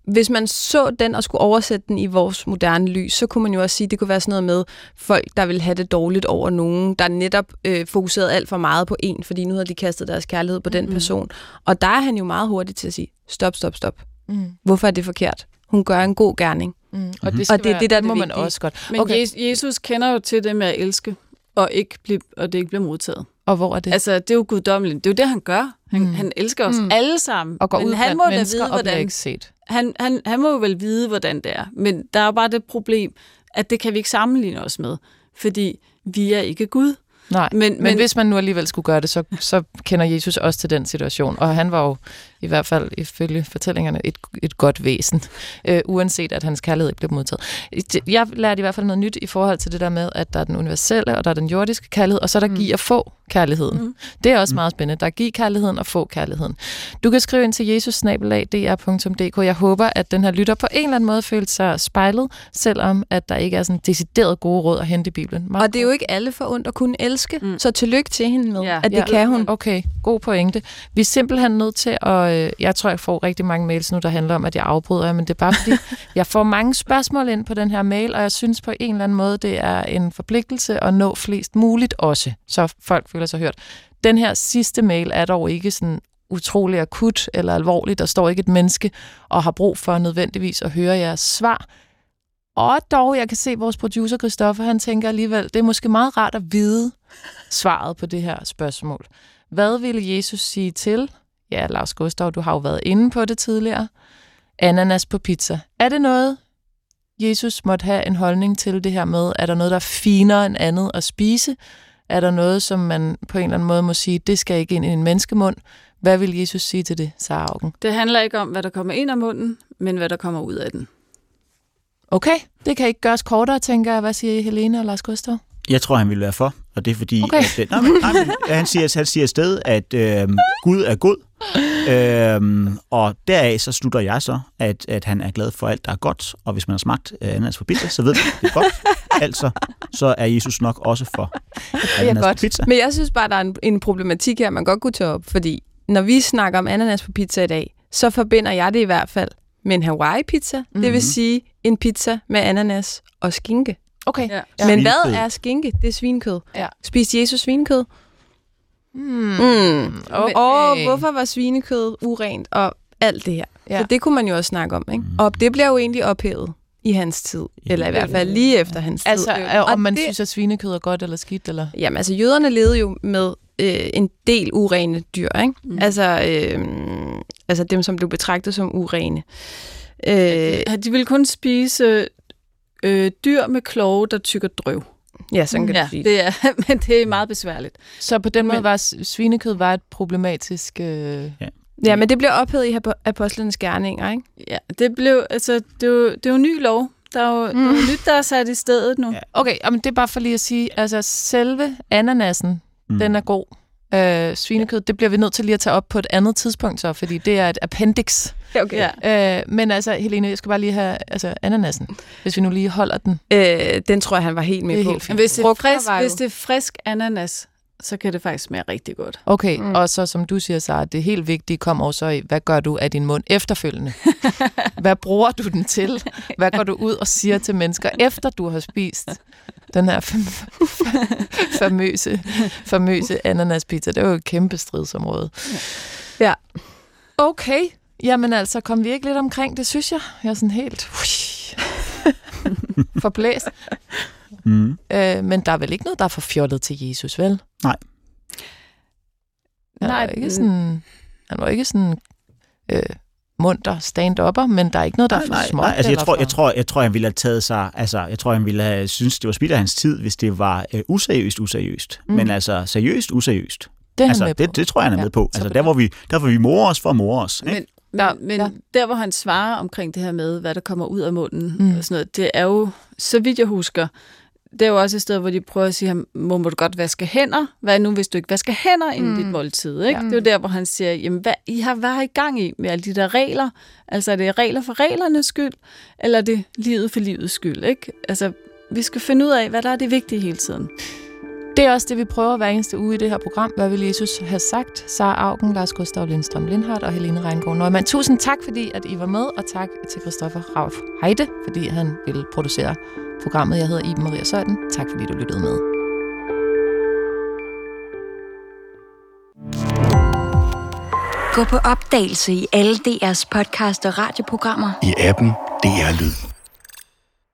Hvis man så den og skulle oversætte den i vores moderne lys, så kunne man jo også sige, at det kunne være sådan noget med folk, der vil have det dårligt over nogen, der netop øh, fokuserede alt for meget på en, fordi nu havde de kastet deres kærlighed på den
Mm.
person. Og der er han jo meget hurtig til at sige, stop, stop, stop.
Mm.
Hvorfor er det forkert? Hun gør en god gerning.
Mm. Og
Mhm.
det, skal
Og det
være,
det, der er
må
det
man også godt.
Men
Okay.
Jesus kender jo til det med at elske, og, ikke blive, og det ikke bliver modtaget.
Og hvor er det?
Altså, det er jo guddommeligt. Det er jo det, han gør. Han,
Mm.
han elsker os
Mm.
alle sammen.
og går
Men
ud
han
blandt
må da vide,
og bliver
hvordan,
ikke set.
Han, han, han må jo vel vide, hvordan det er. Men der er jo bare det problem, at det kan vi ikke sammenligne os med. Fordi vi er ikke Gud.
Nej, men,
Men-
men, hvis man nu alligevel skulle gøre det, så, så kender Jesus også til den situation. Og han var jo i hvert fald ifølge fortællingerne et, et godt væsen, *laughs* øh, uanset at hans kærlighed ikke blev modtaget. Jeg lærte i hvert fald noget nyt i forhold til det der med, at der er den universelle, og der er den jordiske kærlighed, og så er der
Mm.
give og få kærligheden.
Mm.
Det er også meget spændende. Der er give kærligheden og få kærligheden. Du kan skrive ind til jesus-dr.dk. Jeg håber, at den her lytter på en eller anden måde følte sig spejlet, selvom at der ikke er sådan decideret gode råd at hente i Bibelen. Meget
Og det er jo ikke alle for ondt at kunne elske, mm.
Mm.
så tillykke til hende med,
Ja.
at det
Ja.
kan hun.
Okay, god pointe. Vi er simpelthen nødt til at... Øh, jeg tror, jeg får rigtig mange mails nu, der handler om, at jeg afbryder men det er bare fordi, *laughs* jeg får mange spørgsmål ind på den her mail, og jeg synes på en eller anden måde, det er en forpligtelse at nå flest muligt også, så folk føler sig hørt. Den her sidste mail er dog ikke sådan utrolig akut eller alvorlig. Der står ikke et menneske og har brug for nødvendigvis at høre jeres svar. Og dog, jeg kan se vores producer Christoffer, han tænker alligevel, det er måske meget rart at vide svaret på det her spørgsmål. Hvad ville Jesus sige til? Ja, Lars Gustav, du har jo været inde på det tidligere. Ananas på pizza. Er det noget, Jesus måtte have en holdning til det her med? Er der noget, der er finere end andet at spise? Er der noget, som man på en eller anden måde må sige, det skal ikke ind i en menneskemund? Hvad vil Jesus sige til det, Sara Augen?
Det handler ikke om, hvad der kommer ind af munden, men hvad der kommer ud af den.
Okay, det kan ikke gøres kortere, tænker jeg. Hvad siger I, Helene og Lars Gustav?
Jeg tror, han vil være for, og det er fordi,
Okay.
at, øh, nej, men, nej, men, han siger, han siger afsted, at øh, Gud er god, øh, og deraf så slutter jeg så, at, at han er glad for alt, der er godt, og hvis man har smagt øh, ananas på pizza, så ved man, at det er godt. *laughs* altså, så er Jesus nok også for ananas
godt.
på pizza.
Men jeg synes bare, der er en, en problematik her, man godt kunne tage op, fordi når vi snakker om ananas på pizza i dag, så forbinder jeg det i hvert fald med en Hawaii-pizza. Mm-hmm. Det vil
Mhm.
sige en pizza med ananas og skinke.
Okay.
Ja.
Men hvad er skinke? Det er svinekød.
Ja.
Spiste Jesus svinekød?
Mm.
Mm.
Okay.
Og hvorfor var svinekød urent og alt det her?
Ja.
Så det kunne man jo også snakke om, ikke? Og det bliver jo egentlig ophævet i hans tid. Eller i hvert fald lige efter hans
Altså,
tid.
er, om man
det,
synes, at svinekød er godt eller skidt, eller?
Jamen, altså, jøderne levede jo med øh, en del urene dyr, ikke?
Mm.
Mm. Altså, øh, altså dem, som blev betragtet som urene. Øh,
Ja, De ville kun spise øh, dyr med kloge, der tykker drøv.
Ja, sådan kan
ja,
du sige.
det er, *laughs* men det er meget besværligt.
Så på den måde
Men-
var svinekød var et problematisk... Øh...
Ja, men det bliver ophævet i apo- apostlenes gerninger, ikke?
Ja, det blev, altså, det er jo, det er jo ny lov. Der er jo, mm. der er jo nyt, der er sat i stedet nu.
Ja.
Ja.
Okay, men det er bare for lige at sige, altså selve ananasen,
Mm.
den er god. Øh, svinekød, det bliver vi nødt til lige at tage op på et andet tidspunkt så, fordi det er et appendix.
Okay.
Ja.
Øh, men altså, Helene, jeg skal bare lige have altså, ananasen, hvis vi nu lige holder den.
Øh, den tror jeg, han var helt med
Det er
på.
helt
hvis det, er frisk,
var
hvis det er frisk ananas, så kan det faktisk smage rigtig godt.
Okay,
Mm.
og så som du siger, så det helt vigtige kommer også i, hvad gør du af din mund efterfølgende? *laughs* hvad bruger du den til? Hvad går du ud og siger til mennesker, *laughs* efter du har spist den her fam- *laughs* famøse, famøse ananaspizza? Det er jo et kæmpe stridsområde.
Ja.
Okay, jamen altså, kom vi ikke lidt omkring det, synes jeg. Jeg er sådan helt *laughs* forblæst.
Mm.
Øh, men der er vel ikke noget, der er for fjollet til Jesus, vel?
Nej.
Han
Nej,
var ikke
mm.
sådan, han var ikke sådan øh, munter stand-upper, men der er ikke noget, der er for
nej,
småt.
nej, altså jeg tror,
for...
jeg, tror, jeg tror, han ville have taget sig, altså jeg tror, han ville have synes det var spild af hans tid, hvis det var øh, useriøst, useriøst.
Mm.
Men altså seriøst, useriøst.
det er han
Altså det, det tror jeg, han er
Ja,
med på.
så
Altså der, hvor vi, der hvor vi morer os for at more os. Ikke?
Men,
Ja,
men
ja.
der, hvor han svarer omkring det her med, hvad der kommer ud af munden mm. og sådan noget, det er jo, så vidt jeg husker, det er jo også et sted, hvor de prøver at sige ham, må, må du godt vaske hænder? Hvad nu, hvis du ikke vasker hænder inden
Mm.
dit måltid? Ikke?
Ja.
Det er jo der, hvor han siger, jamen, hvad, I har været i gang i med alle de der regler. Altså, er det regler for reglernes skyld, eller er det livet for livets skyld? Ikke? Altså, vi skal finde ud af, hvad der er det vigtige hele tiden.
Det er også det, vi prøver hver eneste uge i det her program. Hvad vil Jesus have sagt? Sara Augen, Lars Gustav Lindstrøm Lindhardt og Helene Reingård Nøgman. Tusind tak, fordi at I var med, og tak til Christoffer Rauf Heide, fordi han ville producere programmet. Jeg hedder Iben Maria Søjden. Tak, fordi du lyttede med.
Gå på opdagelse i alle DR's podcast og radioprogrammer.
i appen DR Lyd.